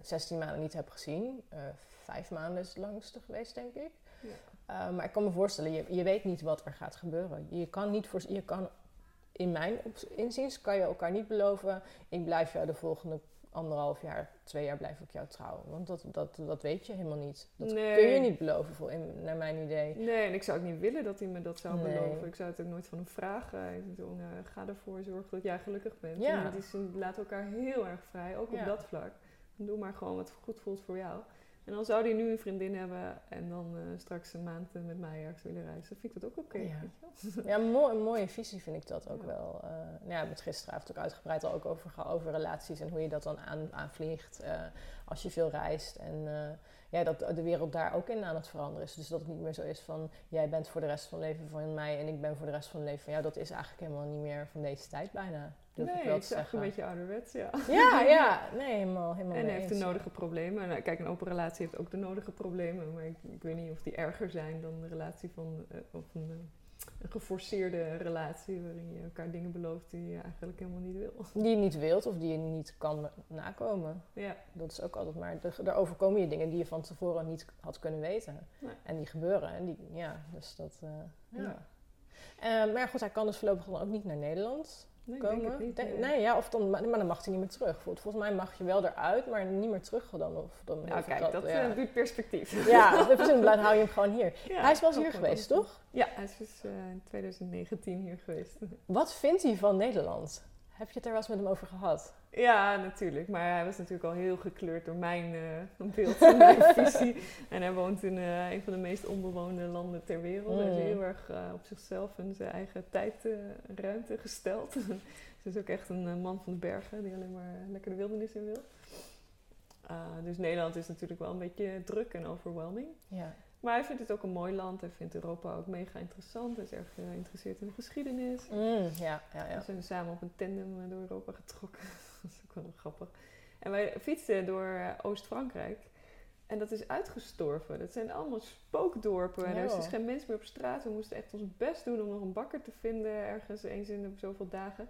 16 maanden niet heb gezien. Eh, vijf maanden is het langste geweest, denk ik. Ja. Eh, maar ik kan me voorstellen, je, je weet niet wat er gaat gebeuren. Je kan niet voor, je kan, in mijn inziens, kan je elkaar niet beloven. Ik blijf jou de volgende anderhalf jaar, twee jaar blijf ik jou trouwen. Want dat, dat, dat weet je helemaal niet. Dat Nee. kun je niet beloven, voor, in, naar mijn idee. Nee, en ik zou ook niet willen dat hij me dat zou Nee. beloven. Ik zou het ook nooit van hem vragen. Ik bedoel, eh, ga ervoor, zorg dat jij gelukkig bent. Ja. En die laten elkaar heel erg vrij, ook Ja. op dat vlak. Doe maar gewoon wat goed voelt voor jou. En dan zou hij nu een vriendin hebben en dan eh, straks een maand met mij ergens willen reizen. Vind ik dat ook oké. Ja. *laughs* Ja, mooi, een mooie visie vind ik dat ook Ja. wel. Eh nou ja, met gisteravond ook uitgebreid al ook over, over relaties en hoe je dat dan aan, aanvliegt eh, als je veel reist. En ja, dat de wereld daar ook in aan het veranderen is. Dus dat het niet meer zo is van jij bent voor de rest van het leven van mij en ik ben voor de rest van het leven van jou. Dat is eigenlijk helemaal niet meer van deze tijd bijna. Durf ik wel het is echt een beetje ouderwets, ja. Ja, *laughs* ja, nee, helemaal, helemaal En hij heeft de nodige problemen. En, eh, kijk, een open relatie heeft ook de nodige problemen. Maar ik, ik weet niet of die erger zijn dan de relatie van... of een, eh, een geforceerde relatie waarin je elkaar dingen belooft die je eigenlijk helemaal niet wil. Die je niet wilt of die je niet kan nakomen. Ja, Dat is ook altijd maar, er, er overkomen je dingen die je van tevoren niet had kunnen weten. Nee. En die gebeuren. En die, ja, dus dat, eh, ja. Ja. Eh, maar goed, hij kan dus voorlopig dan ook niet naar Nederland nee, komen. niet. Nee. nee, ja, of dan, maar dan mag hij niet meer terug. Vol- Volgens mij mag je wel eruit, maar niet meer terug dan. Of dan Nou, heeft kijk, dat ja. eh, biedt perspectief. ja, *laughs* dan hou je hem gewoon hier. Ja, hij is wel eens hier geweest, toch? Ja, hij is dus eh, in 2019 hier geweest. Wat vindt hij van Nederland? Heb je het er wel eens met hem over gehad? Ja, natuurlijk. Maar hij was natuurlijk al heel gekleurd door mijn eh, *laughs* beeld en mijn *laughs* visie. En hij woont in eh, een van de meest onbewoonde landen ter wereld. Hij is Mm. heel erg eh, op zichzelf en zijn eigen tijdruimte gesteld. *laughs* Hij is ook echt een man van de bergen die alleen maar lekker de wildernis in wil. Dus Nederland is natuurlijk wel een beetje druk en overwhelming. Ja. Maar hij vindt het ook een mooi land. Hij vindt Europa ook mega interessant. Hij is erg geïnteresseerd in de geschiedenis. Mm, ja, ja, ja. We zijn samen op een tandem door Europa getrokken. *laughs* dat is ook wel grappig. En wij fietsten door Oost-Frankrijk. En dat is uitgestorven. Dat zijn allemaal spookdorpen. En er is Ja. dus geen mens meer op straat. We moesten echt ons best doen om nog een bakker te vinden. Ergens eens in de zoveel dagen.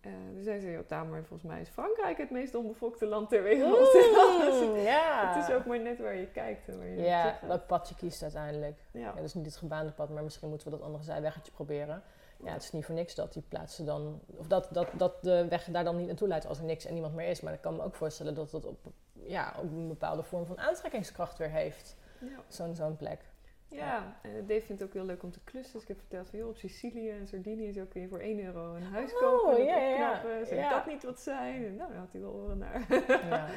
Eh dus hij zei, ja, maar volgens mij is Frankrijk het meest onbevolkte land ter wereld. Mm, *laughs* ja. het is ook maar net waar je kijkt en waar je Ja, welk pad je kiest uiteindelijk. Ja. Ja, dus niet het gebaande pad, maar misschien moeten we dat andere zijweggetje proberen. Ja, het is niet voor niks dat die plaatsen dan... Of dat, dat, dat de weg daar dan niet naartoe leidt als er niks en niemand meer is. Maar ik kan me ook voorstellen dat dat op, ja, op een bepaalde vorm van aantrekkingskracht weer heeft. Ja. Zo'n zo'n plek. Ja, en Dave vindt het ook heel leuk om te klussen. Dus ik heb verteld van, joh, op Sicilië en Sardinië zo kun je voor 1 euro een huis Oh, kopen en ja, ja. Zou Ja. dat niet wat zijn? En nou, daar had hij wel oren naar. *laughs*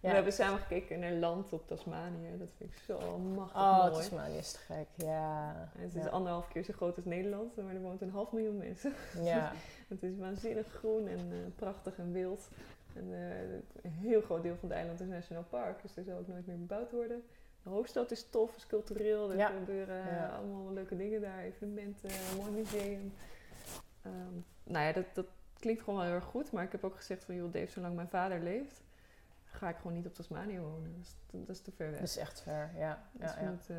Ja. We hebben samen gekeken naar land op Tasmanië. Dat vind ik zo machtig Oh, mooi. Tasmanië is te gek. Ja. En het is ja. anderhalf keer zo groot als Nederland, maar er woont een half miljoen mensen. *laughs* ja. Het is waanzinnig groen en eh, prachtig en wild. En eh, een heel groot deel van het eiland is National Park, dus er zal ook nooit meer bebouwd worden. Hoofdstad is tof, is cultureel, er Ja. gebeuren Ja. allemaal leuke dingen daar, evenementen, mooi museum. Ehm, nou ja, dat, dat klinkt gewoon wel heel erg goed, maar ik heb ook gezegd van joh Dave, zolang mijn vader leeft, ga ik gewoon niet op Tasmanië wonen. Dat is, dat is te ver weg. Dat is echt ver. Ja. Dus Ja, ja. eh,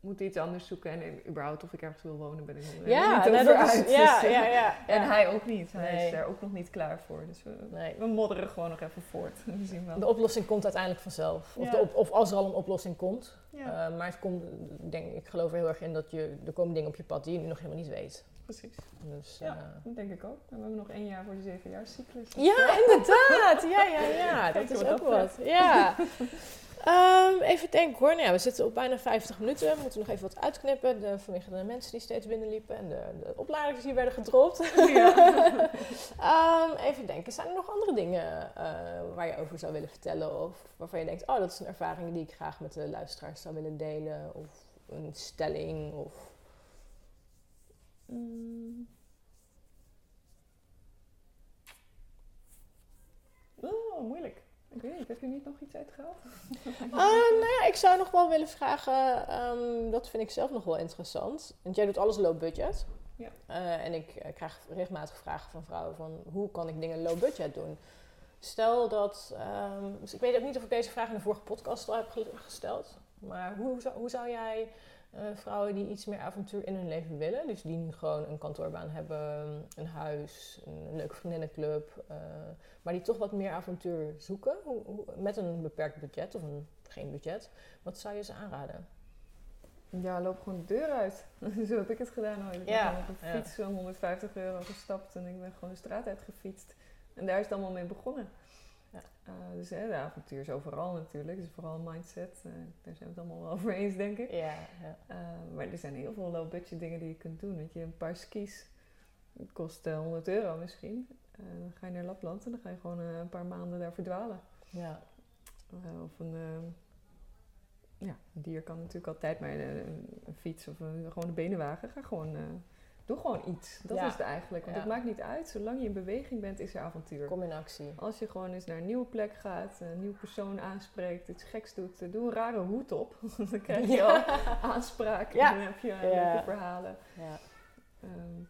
moeten iets anders zoeken. En überhaupt of ik ergens wil wonen, ben ik nog Ja, niet nou, over dat is, uit. ja, Dus, ja, eh, ja. *laughs* En ja. hij ook niet. Hij Nee. is daar ook nog niet klaar voor. Dus we, Nee. we modderen gewoon nog even voort. *laughs* We zien wel. De oplossing komt uiteindelijk vanzelf. Of, Ja. de op- of als er al een oplossing komt. ja, Eh, maar het komt, denk, ik geloof er heel erg in dat je, er komen dingen op je pad die je nu nog helemaal niet weet. precies. Dus, Ja, eh, dat denk ik ook. En we hebben nog één jaar voor de zevenjaarscyclus. ja, inderdaad. Ja, ja, ja. *laughs* Dat is wat ook dat wat. Ja. Ehm, even denken hoor. Nou ja, we zitten op bijna 50 minuten. We moeten nog even wat uitknippen. De, vanwege de mensen die steeds binnenliepen. En de, de opladers die werden gedropt. Ja. *laughs* Ehm, even denken. Zijn er nog andere dingen eh, waar je over zou willen vertellen? Of waarvan je denkt, oh, dat is een ervaring die ik graag met de luisteraars zou willen delen? Of een stelling? Of... Mm. Oh, moeilijk. Ik weet niet, heb je niet nog iets uitgehaald? *laughs* Ah, nou ja, ik zou nog wel willen vragen, ehm, dat vind ik zelf nog wel interessant. Want jij doet alles low budget. Ja. Eh, en ik eh, krijg regelmatig vragen van vrouwen van hoe kan ik dingen low budget doen? Stel dat, ehm, dus ik weet ook niet of ik deze vraag in de vorige podcast al heb ge- gesteld. Maar hoe zou, hoe zou jij eh, vrouwen die iets meer avontuur in hun leven willen, dus die nu gewoon een kantoorbaan hebben, een huis, een leuke vriendinnenclub, eh, maar die toch wat meer avontuur zoeken, hoe, hoe- met een beperkt budget of een, geen budget, wat zou je ze aanraden? Ja, loop gewoon de deur uit. *laughs* Zo heb ik het gedaan ooit. Ik Ja, gewoon op een ja. fiets van 150 euro gestapt en ik ben gewoon de straat uitgefietst. En daar is het allemaal mee begonnen. Ja. Eh, dus hè, de avontuur is overal natuurlijk. Is vooral mindset. Eh, daar zijn we het allemaal wel over eens, denk ik. Ja, ja. Eh, maar er zijn heel veel low-budget dingen die je kunt doen. Weet je, een paar skis. Kost eh, 100 euro misschien. Dan ga je naar Lapland en dan ga je gewoon een paar maanden daar verdwalen. ja. Of een, ja, een dier kan natuurlijk altijd, maar een, een fiets of een, gewoon een benenwagen. Ga gewoon, doe gewoon iets. Dat Ja. is het eigenlijk. Want Ja. het maakt niet uit. Zolang je in beweging bent, is er avontuur. Kom in actie. Als je gewoon eens naar een nieuwe plek gaat, een nieuwe persoon aanspreekt, iets geks doet, eh, doe een rare hoed op. *laughs* dan krijg je al aanspraak en dan heb je leuke verhalen. Ja. Ehm,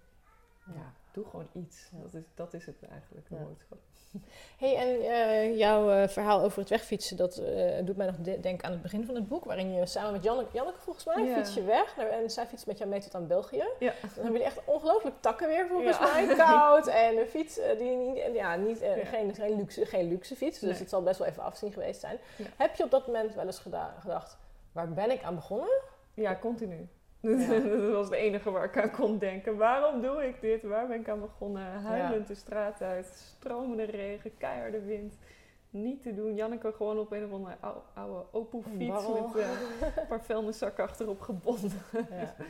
ja, doe gewoon iets. Ja. Dat, is, dat is het eigenlijk, de Ja. boodschap. *laughs* hey, en eh, jouw eh, verhaal over het wegfietsen, dat eh, doet mij nog de- denken aan het begin van het boek, waarin je samen met Janneke, Janneke volgens mij, Ja. fiets je weg. Nou, en zij fietst met jou mee tot aan België. Dan hebben jullie echt ongelooflijk takken weer volgens mij. Koud en een fiets die niet, ja, niet. Geen, geen, luxe, geen luxe fiets. Dus Nee. het zal best wel even afzien geweest zijn. Heb je op dat moment wel eens geda- gedacht, waar ben ik aan begonnen? Ja, continu. Ja. *laughs* dat was het enige waar ik aan kon denken. Waarom doe ik dit? Waar ben ik aan begonnen? Huilend de straat uit, stromende regen, keiharde wind. Niet te doen. Janneke gewoon op een of andere ou- oude Opel-fiets Barrel. met eh, *laughs* een paar vuilniszakken achterop gebonden. Ja. *laughs*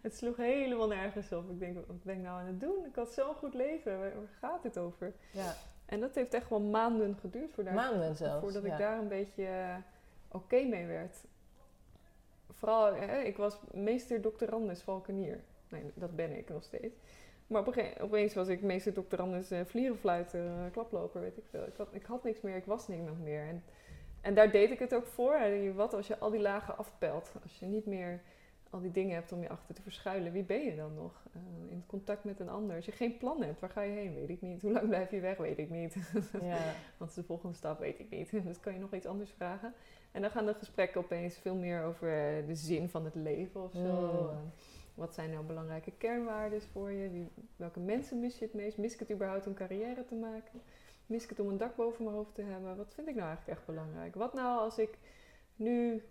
Het sloeg helemaal nergens op. Ik denk, wat ben ik nou aan het doen? Ik had zo'n goed leven. Waar, gaat het over? ja. En dat heeft echt wel maanden geduurd voor daar, Maanden zelfs. voordat ik daar een beetje eh, oké mee werd. Vooral, hè, ik was meester doctorandus valkenier. Nee, dat ben ik nog steeds. Maar op een gege- opeens was ik meester doctorandus uh, vlierenfluiter, eh, klaploper, weet ik veel. Ik had, ik had niks meer, ik was niemand meer. En, en daar deed ik het ook voor. En wat als je al die lagen afpelt? Als je niet meer al die dingen hebt om je achter te verschuilen, wie ben je dan nog? Eh, in contact met een ander. Als je geen plan hebt, waar ga je heen? Weet ik niet. *laughs* Hoe lang blijf je weg? Weet ik niet. *laughs* Ja. Wat is de volgende stap? Weet ik niet. *laughs* Dus kan je nog iets anders vragen. En dan gaan de gesprekken opeens veel meer over de zin van het leven of zo. Mm. Eh, Wat zijn nou belangrijke kernwaarden voor je? Wie, welke mensen mis je het meest? Mis ik het überhaupt om carrière te maken? Mis ik het om een dak boven mijn hoofd te hebben? Wat vind ik nou eigenlijk echt belangrijk? Wat nou als ik nu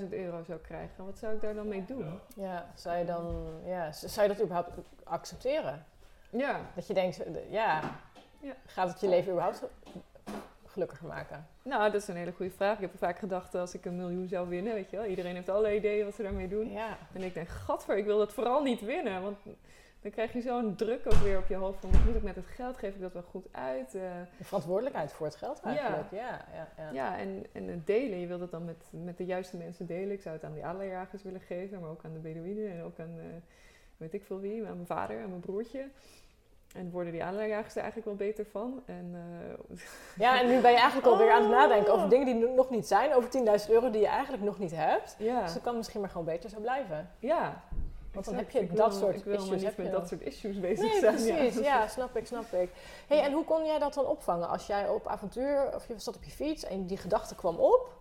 10.000 euro zou krijgen? Wat zou ik daar dan mee doen? ja, zou je dan, ja, zou je dat überhaupt accepteren? Ja, Dat je denkt, eh, ja, Ja. gaat het je leven überhaupt gelukkiger maken? nou, dat is een hele goede vraag. Ik heb vaak gedacht als ik een miljoen zou winnen, weet je wel. Iedereen heeft allerlei ideeën wat ze daarmee doen. Ja, En ik denk, gadver, ik wil dat vooral niet winnen. Want dan krijg je zo'n druk ook weer op je hoofd van, wat moet ik met het geld? Geef ik dat wel goed uit? Eh, de verantwoordelijkheid voor het geld eigenlijk. Ja, ja, ja. ja, en, en het delen. Je wilt het dan met, met de juiste mensen delen. Ik zou het aan die adelaarjagers willen geven, maar ook aan de Bedouinen en ook aan, eh, weet ik veel wie, aan mijn vader en mijn broertje. En worden die adelaarjagers er eigenlijk wel beter van. En, eh, Ja, en nu ben je eigenlijk alweer aan het Oh. nadenken over dingen die no- nog niet zijn, over 10.000 euro die je eigenlijk nog niet hebt. ja, Dus het kan misschien maar gewoon beter zo blijven. ja. Want dan heb je Ik dat wil- soort Ik wil issues, niet heb met dat soort issues bezig Nee, zijn. precies. Ja, snap ik, snap ik. Hey, en hoe kon jij dat dan opvangen? Als jij op avontuur, of je zat op je fiets en die gedachte kwam op,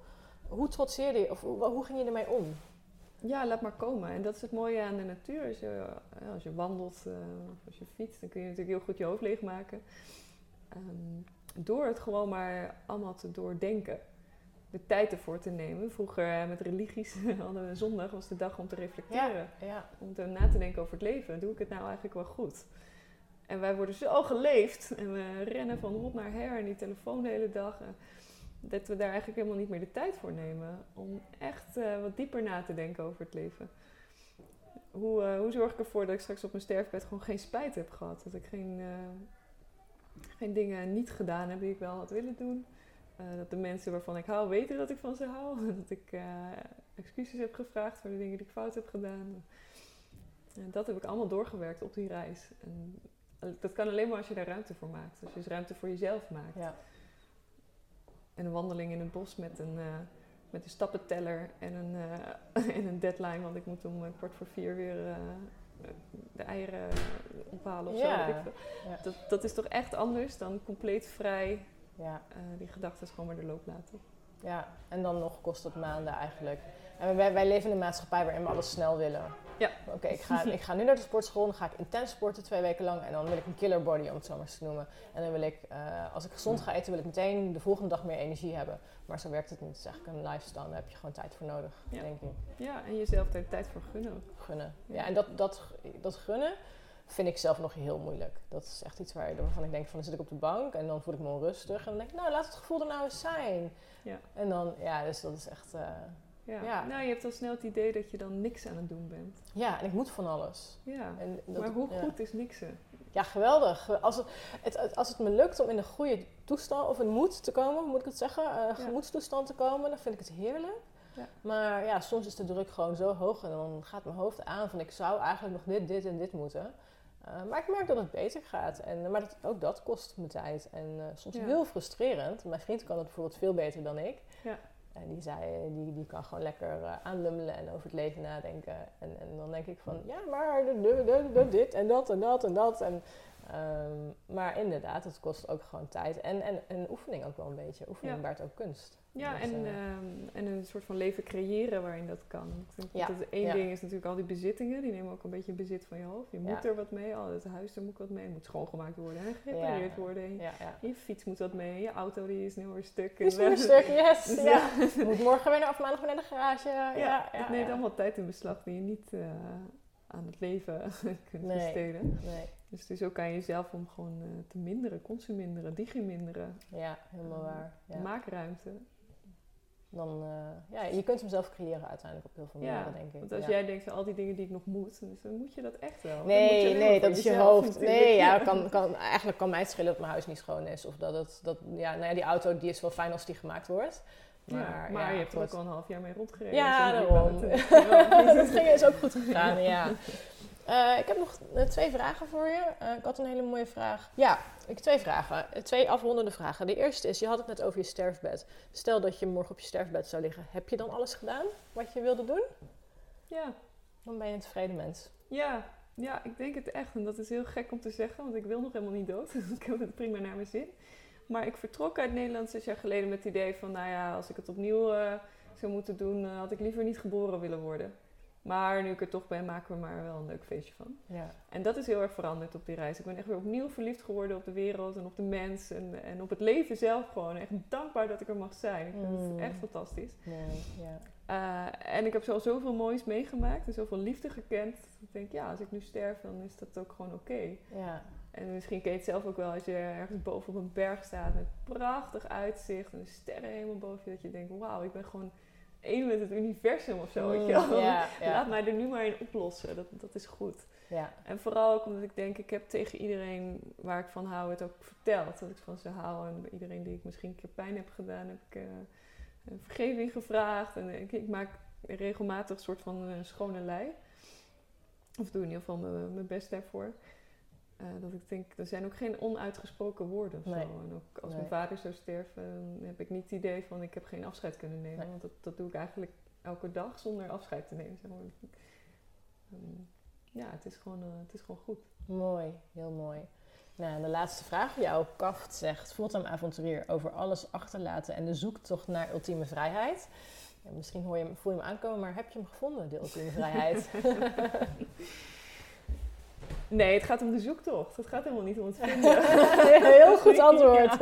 hoe trotseerde je, of hoe, hoe ging je ermee om? Ja, laat maar komen. En dat is het mooie aan de natuur. Als je, eh, als je wandelt eh, of als je fietst, dan kun je natuurlijk heel goed je hoofd leegmaken. Ehm, door het gewoon maar allemaal te doordenken. De tijd ervoor te nemen. Vroeger eh, met religies *laughs* hadden we zondag was de dag om te reflecteren. Ja, Om te na te denken over het leven. Doe ik het nou eigenlijk wel goed? En wij worden zo geleefd. En we rennen van hot naar her. En die telefoon de hele dag. dat we daar eigenlijk helemaal niet meer de tijd voor nemen. Om echt eh, wat dieper na te denken over het leven. Hoe, eh, hoe zorg ik ervoor dat ik straks op mijn sterfbed gewoon geen spijt heb gehad? Dat ik geen, geen dingen niet gedaan heb die ik wel had willen doen. Eh, dat de mensen waarvan ik hou weten dat ik van ze hou. *laughs* Dat ik eh, excuses heb gevraagd voor de dingen die ik fout heb gedaan. En dat heb ik allemaal doorgewerkt op die reis. En eh, dat kan alleen maar als je daar ruimte voor maakt. Als je dus ruimte voor jezelf maakt. ja. En een wandeling in het bos met een, eh, met een stappenteller en een, *laughs* en een deadline. Want ik moet om kwart voor vier weer de eieren ophalen of Ja. zo. Ja. Dat, dat is toch echt anders dan compleet vrij ja. eh, die gedachten gewoon maar de loop laten. Ja, en dan nog kost het maanden eigenlijk. En wij, wij leven in een maatschappij waarin we alles snel willen. Ja. Oké, ik, ga, ik ga nu naar de sportschool, dan ga ik intens sporten twee weken lang. En dan wil ik een killer body, om het zo maar eens te noemen. En dan wil ik, eh, als ik gezond ga eten, wil ik meteen de volgende dag meer energie hebben. Maar zo werkt het niet. Het is eigenlijk een lifestyle, daar heb je gewoon tijd voor nodig, Ja. denk ik. Ja, en jezelf daar tijd voor gunnen. Gunnen. Ja. Ja, en dat, dat, dat gunnen vind ik zelf nog heel moeilijk. Dat is echt iets waar, waarvan ik denk van, dan zit ik op de bank en dan voel ik me onrustig. En dan denk ik, nou, laat het gevoel er nou eens zijn. Ja. En dan, ja, dus dat is echt... eh, Ja. Ja. Nou, je hebt al snel het idee dat je dan niks aan het doen bent. Ja, en ik moet van alles. Ja. En dat, maar hoe ja. goed is niksen? Ja, geweldig. Als het, het, als het me lukt om in een goede toestand of een moed te komen, moet ik het zeggen? Uh, gemoedstoestand te komen, dan vind ik het heerlijk. Ja. Maar ja, soms is de druk gewoon zo hoog en dan gaat mijn hoofd aan van ik zou eigenlijk nog dit, dit en dit moeten. Uh, maar ik merk dat het beter gaat. En, maar dat, ook dat kost me tijd. En uh, soms heel frustrerend. Mijn vriend kan het bijvoorbeeld veel beter dan ik. Ja. En die zei, die, die kan gewoon lekker uh, aanlummelen en over het leven nadenken. En, en dan denk ik van, ja, maar de, de, de, dit en dat en dat en dat. En Um, maar inderdaad, het kost ook gewoon tijd. En, en, en oefening ook wel een beetje. Oefening ja. baart ook kunst. Ja, dus, en, uh, en een soort van leven creëren waarin dat kan. Ik denk ja. dat één ding is natuurlijk al die bezittingen. Die nemen ook een beetje bezit van je hoofd. Je moet er wat mee. Al het huis, daar moet ik wat mee. Het moet schoongemaakt worden en gerepareerd worden. Je fiets moet wat mee. Je auto die is nu weer stuk. Die is nu stuk, yes. Dus ja. *laughs* moet morgen weer naar, of maandag weer naar de garage. Ja, het neemt allemaal tijd in beslag die je niet uh, aan het leven *laughs* kunt besteden. Nee. Dus, dus ook kan je jezelf om gewoon uh, te minderen, consuminderen, digiminderen. Ja, helemaal waar. Ja. Maak ruimte. Dan, uh, ja, je kunt hem zelf creëren uiteindelijk op heel veel manieren, denk ik. Want als jij denkt, al die dingen die ik nog moet, dan moet je dat echt wel. Nee, nee, dat is je hoofd. Nee, ja, *laughs* kan, kan, eigenlijk kan mij het schelen dat mijn huis niet schoon is. Of dat het, dat, ja, nou ja, die auto die is wel fijn als die gemaakt wordt. Maar, maar je hebt er ook al een half jaar mee rondgereden. Ja, daarom. *laughs* dat ging is ook goed gegaan, ja. Uh, ik heb nog uh, twee vragen voor je. Uh, ik had een hele mooie vraag. Ja, ik heb twee vragen. Twee afrondende vragen. De eerste is, je had het net over je sterfbed. Stel dat je morgen op je sterfbed zou liggen. Heb je dan alles gedaan wat je wilde doen? Ja. Dan ben je een tevreden mens. Ja, ja, ik denk het echt. En dat is heel gek om te zeggen, want ik wil nog helemaal niet dood. *laughs* ik heb het prima naar mijn zin. Maar ik vertrok uit Nederland zes jaar geleden met het idee van... nou ja, als ik het opnieuw zou moeten doen... had ik liever niet geboren willen worden. Maar nu ik er toch ben, maken we maar wel een leuk feestje van. Ja. En dat is heel erg veranderd op die reis. Ik ben echt weer opnieuw verliefd geworden op de wereld en op de mens en, en op het leven zelf gewoon. Echt dankbaar dat ik er mag zijn. Ik vind het mm. echt fantastisch. ja. Uh, en ik heb zo zoveel moois meegemaakt en zoveel liefde gekend. Ik denk, ja, als ik nu sterf, dan is dat ook gewoon oké. Ja. En misschien ken je het zelf ook wel als je ergens boven op een berg staat met prachtig uitzicht en de sterren helemaal boven je. Dat je denkt, wauw, ik ben gewoon één met het universum of zo. Mm, *laughs* Laat mij er nu maar in oplossen. Dat, dat is goed. Ja. En vooral ook omdat ik denk, ik heb tegen iedereen waar ik van hou het ook verteld. Dat ik van ze hou. En iedereen die ik misschien een keer pijn heb gedaan, heb ik uh, vergeving gevraagd. En ik, ik, maak regelmatig een soort van een schone lei. Of doe in ieder geval mijn best daarvoor. Uh, dat ik denk, er zijn ook geen onuitgesproken woorden of zo. En ook als mijn vader zou sterven, heb ik niet het idee van ik heb geen afscheid kunnen nemen. Want dat, dat doe ik eigenlijk elke dag zonder afscheid te nemen. Zeg maar. um, ja, het is, gewoon, uh, het is gewoon goed. Mooi, heel mooi. Nou, de laatste vraag. Jouw kaft zegt, fulltime avonturier over alles achterlaten en de zoektocht naar ultieme vrijheid. Ja, misschien hoor je, voel je hem aankomen, maar heb je hem gevonden, de ultieme vrijheid? *laughs* *laughs* Nee, het gaat om de zoektocht. Het gaat helemaal niet om het *laughs* vinden. heel goed *laughs* antwoord.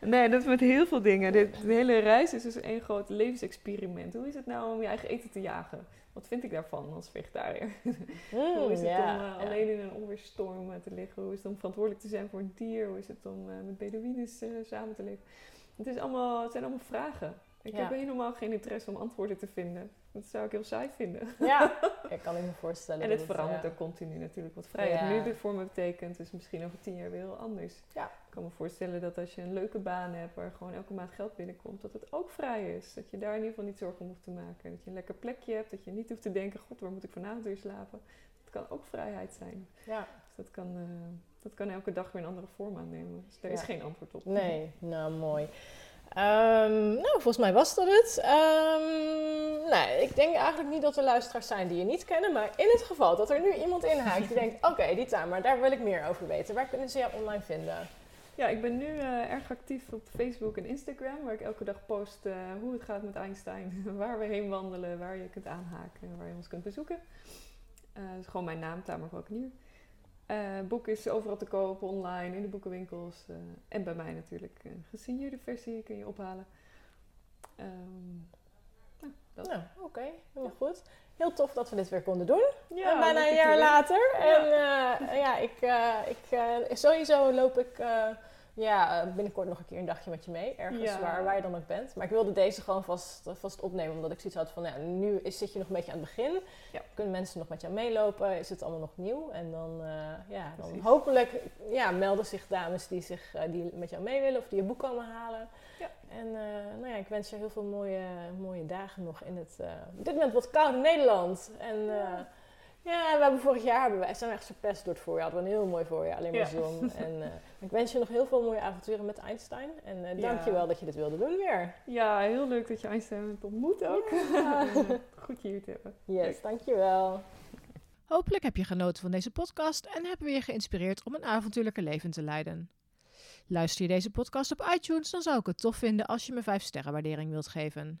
Nee, dat is met heel veel dingen. De, hele reis is dus één groot levensexperiment. Hoe is het nou om je eigen eten te jagen? Wat vind ik daarvan als vegetariër? *laughs* Hoe is het om uh, alleen in een onweerstorm te liggen? Hoe is het om verantwoordelijk te zijn voor een dier? Hoe is het om uh, met Bedouines samen te leven? Het, is allemaal, het zijn allemaal vragen. Ik heb helemaal geen interesse om antwoorden te vinden. Dat zou ik heel saai vinden. Ja, *laughs* ik kan me voorstellen. en het verandert ook continu natuurlijk. Wat vrijheid nu voor me betekent, is misschien over tien jaar weer heel anders. Ja. Ik kan me voorstellen dat als je een leuke baan hebt waar gewoon elke maand geld binnenkomt, dat het ook vrij is. Dat je daar in ieder geval niet zorgen om hoeft te maken. Dat je een lekker plekje hebt, dat je niet hoeft te denken, god, waar moet ik vanavond weer slapen? Dat kan ook vrijheid zijn. Ja. Dus dat kan, uh, dat kan elke dag weer een andere vorm aannemen. Dus daar is geen antwoord op. Nee, nou mooi. Um, nou, volgens mij was dat het. Um, nou, ik denk eigenlijk niet dat er luisteraars zijn die je niet kennen. Maar in het geval dat er nu iemand inhaakt die denkt... *laughs* Oké, okay, die maar daar wil ik meer over weten. Waar kunnen ze jou online vinden? Ja, ik ben nu uh, erg actief op Facebook en Instagram. Waar ik elke dag post uh, hoe het gaat met Einstein. *laughs* waar we heen wandelen, waar je kunt aanhaken. Waar je ons kunt bezoeken. Uh, dat is gewoon mijn naam, Tamer Valkenier. Uh, boek is overal te kopen, online, in de boekenwinkels. Uh, en bij mij natuurlijk. Een uh, gesigneerde versie kun je ophalen. Um, nou, nou oké. Okay. Helemaal goed. Heel tof dat we dit weer konden doen. Ja, bijna een jaar later. Ja. En ja, ik, ik, sowieso loop ik ja, eh, binnenkort nog een keer een dagje met je mee. Ergens Ja. waar, waar je dan ook bent. Maar ik wilde deze gewoon vast, vast opnemen. Omdat ik zoiets had van, ja, nu is, zit je nog een beetje aan het begin. Ja. Kunnen mensen nog met jou meelopen? Is het allemaal nog nieuw? En dan, eh, ja, dan Precies. hopelijk ja, melden zich dames die, zich, eh, die met jou mee willen. Of die je boek komen halen. Ja. En eh, nou ja, ik wens je heel veel mooie, mooie dagen nog in het, eh, op dit moment wat koude Nederland. En eh, ja, we hebben vorig jaar hebben wij, zijn we echt verpest door het voorjaar. Hadden we een heel mooi voorjaar, alleen maar Ja. zon. *laughs* En eh, ik wens je nog heel veel mooie avonturen met Einstein. En eh Ja. dank je wel dat je dit wilde doen weer. Ja, heel leuk dat je Einstein hebt ontmoet ook. Ja. *laughs* Eh, goed je hier te hebben. Yes, dank je wel. Hopelijk heb je genoten van deze podcast en hebben we je geïnspireerd om een avontuurlijke leven te leiden. Luister je deze podcast op iTunes, dan zou ik het tof vinden als je me 5 sterren waardering wilt geven.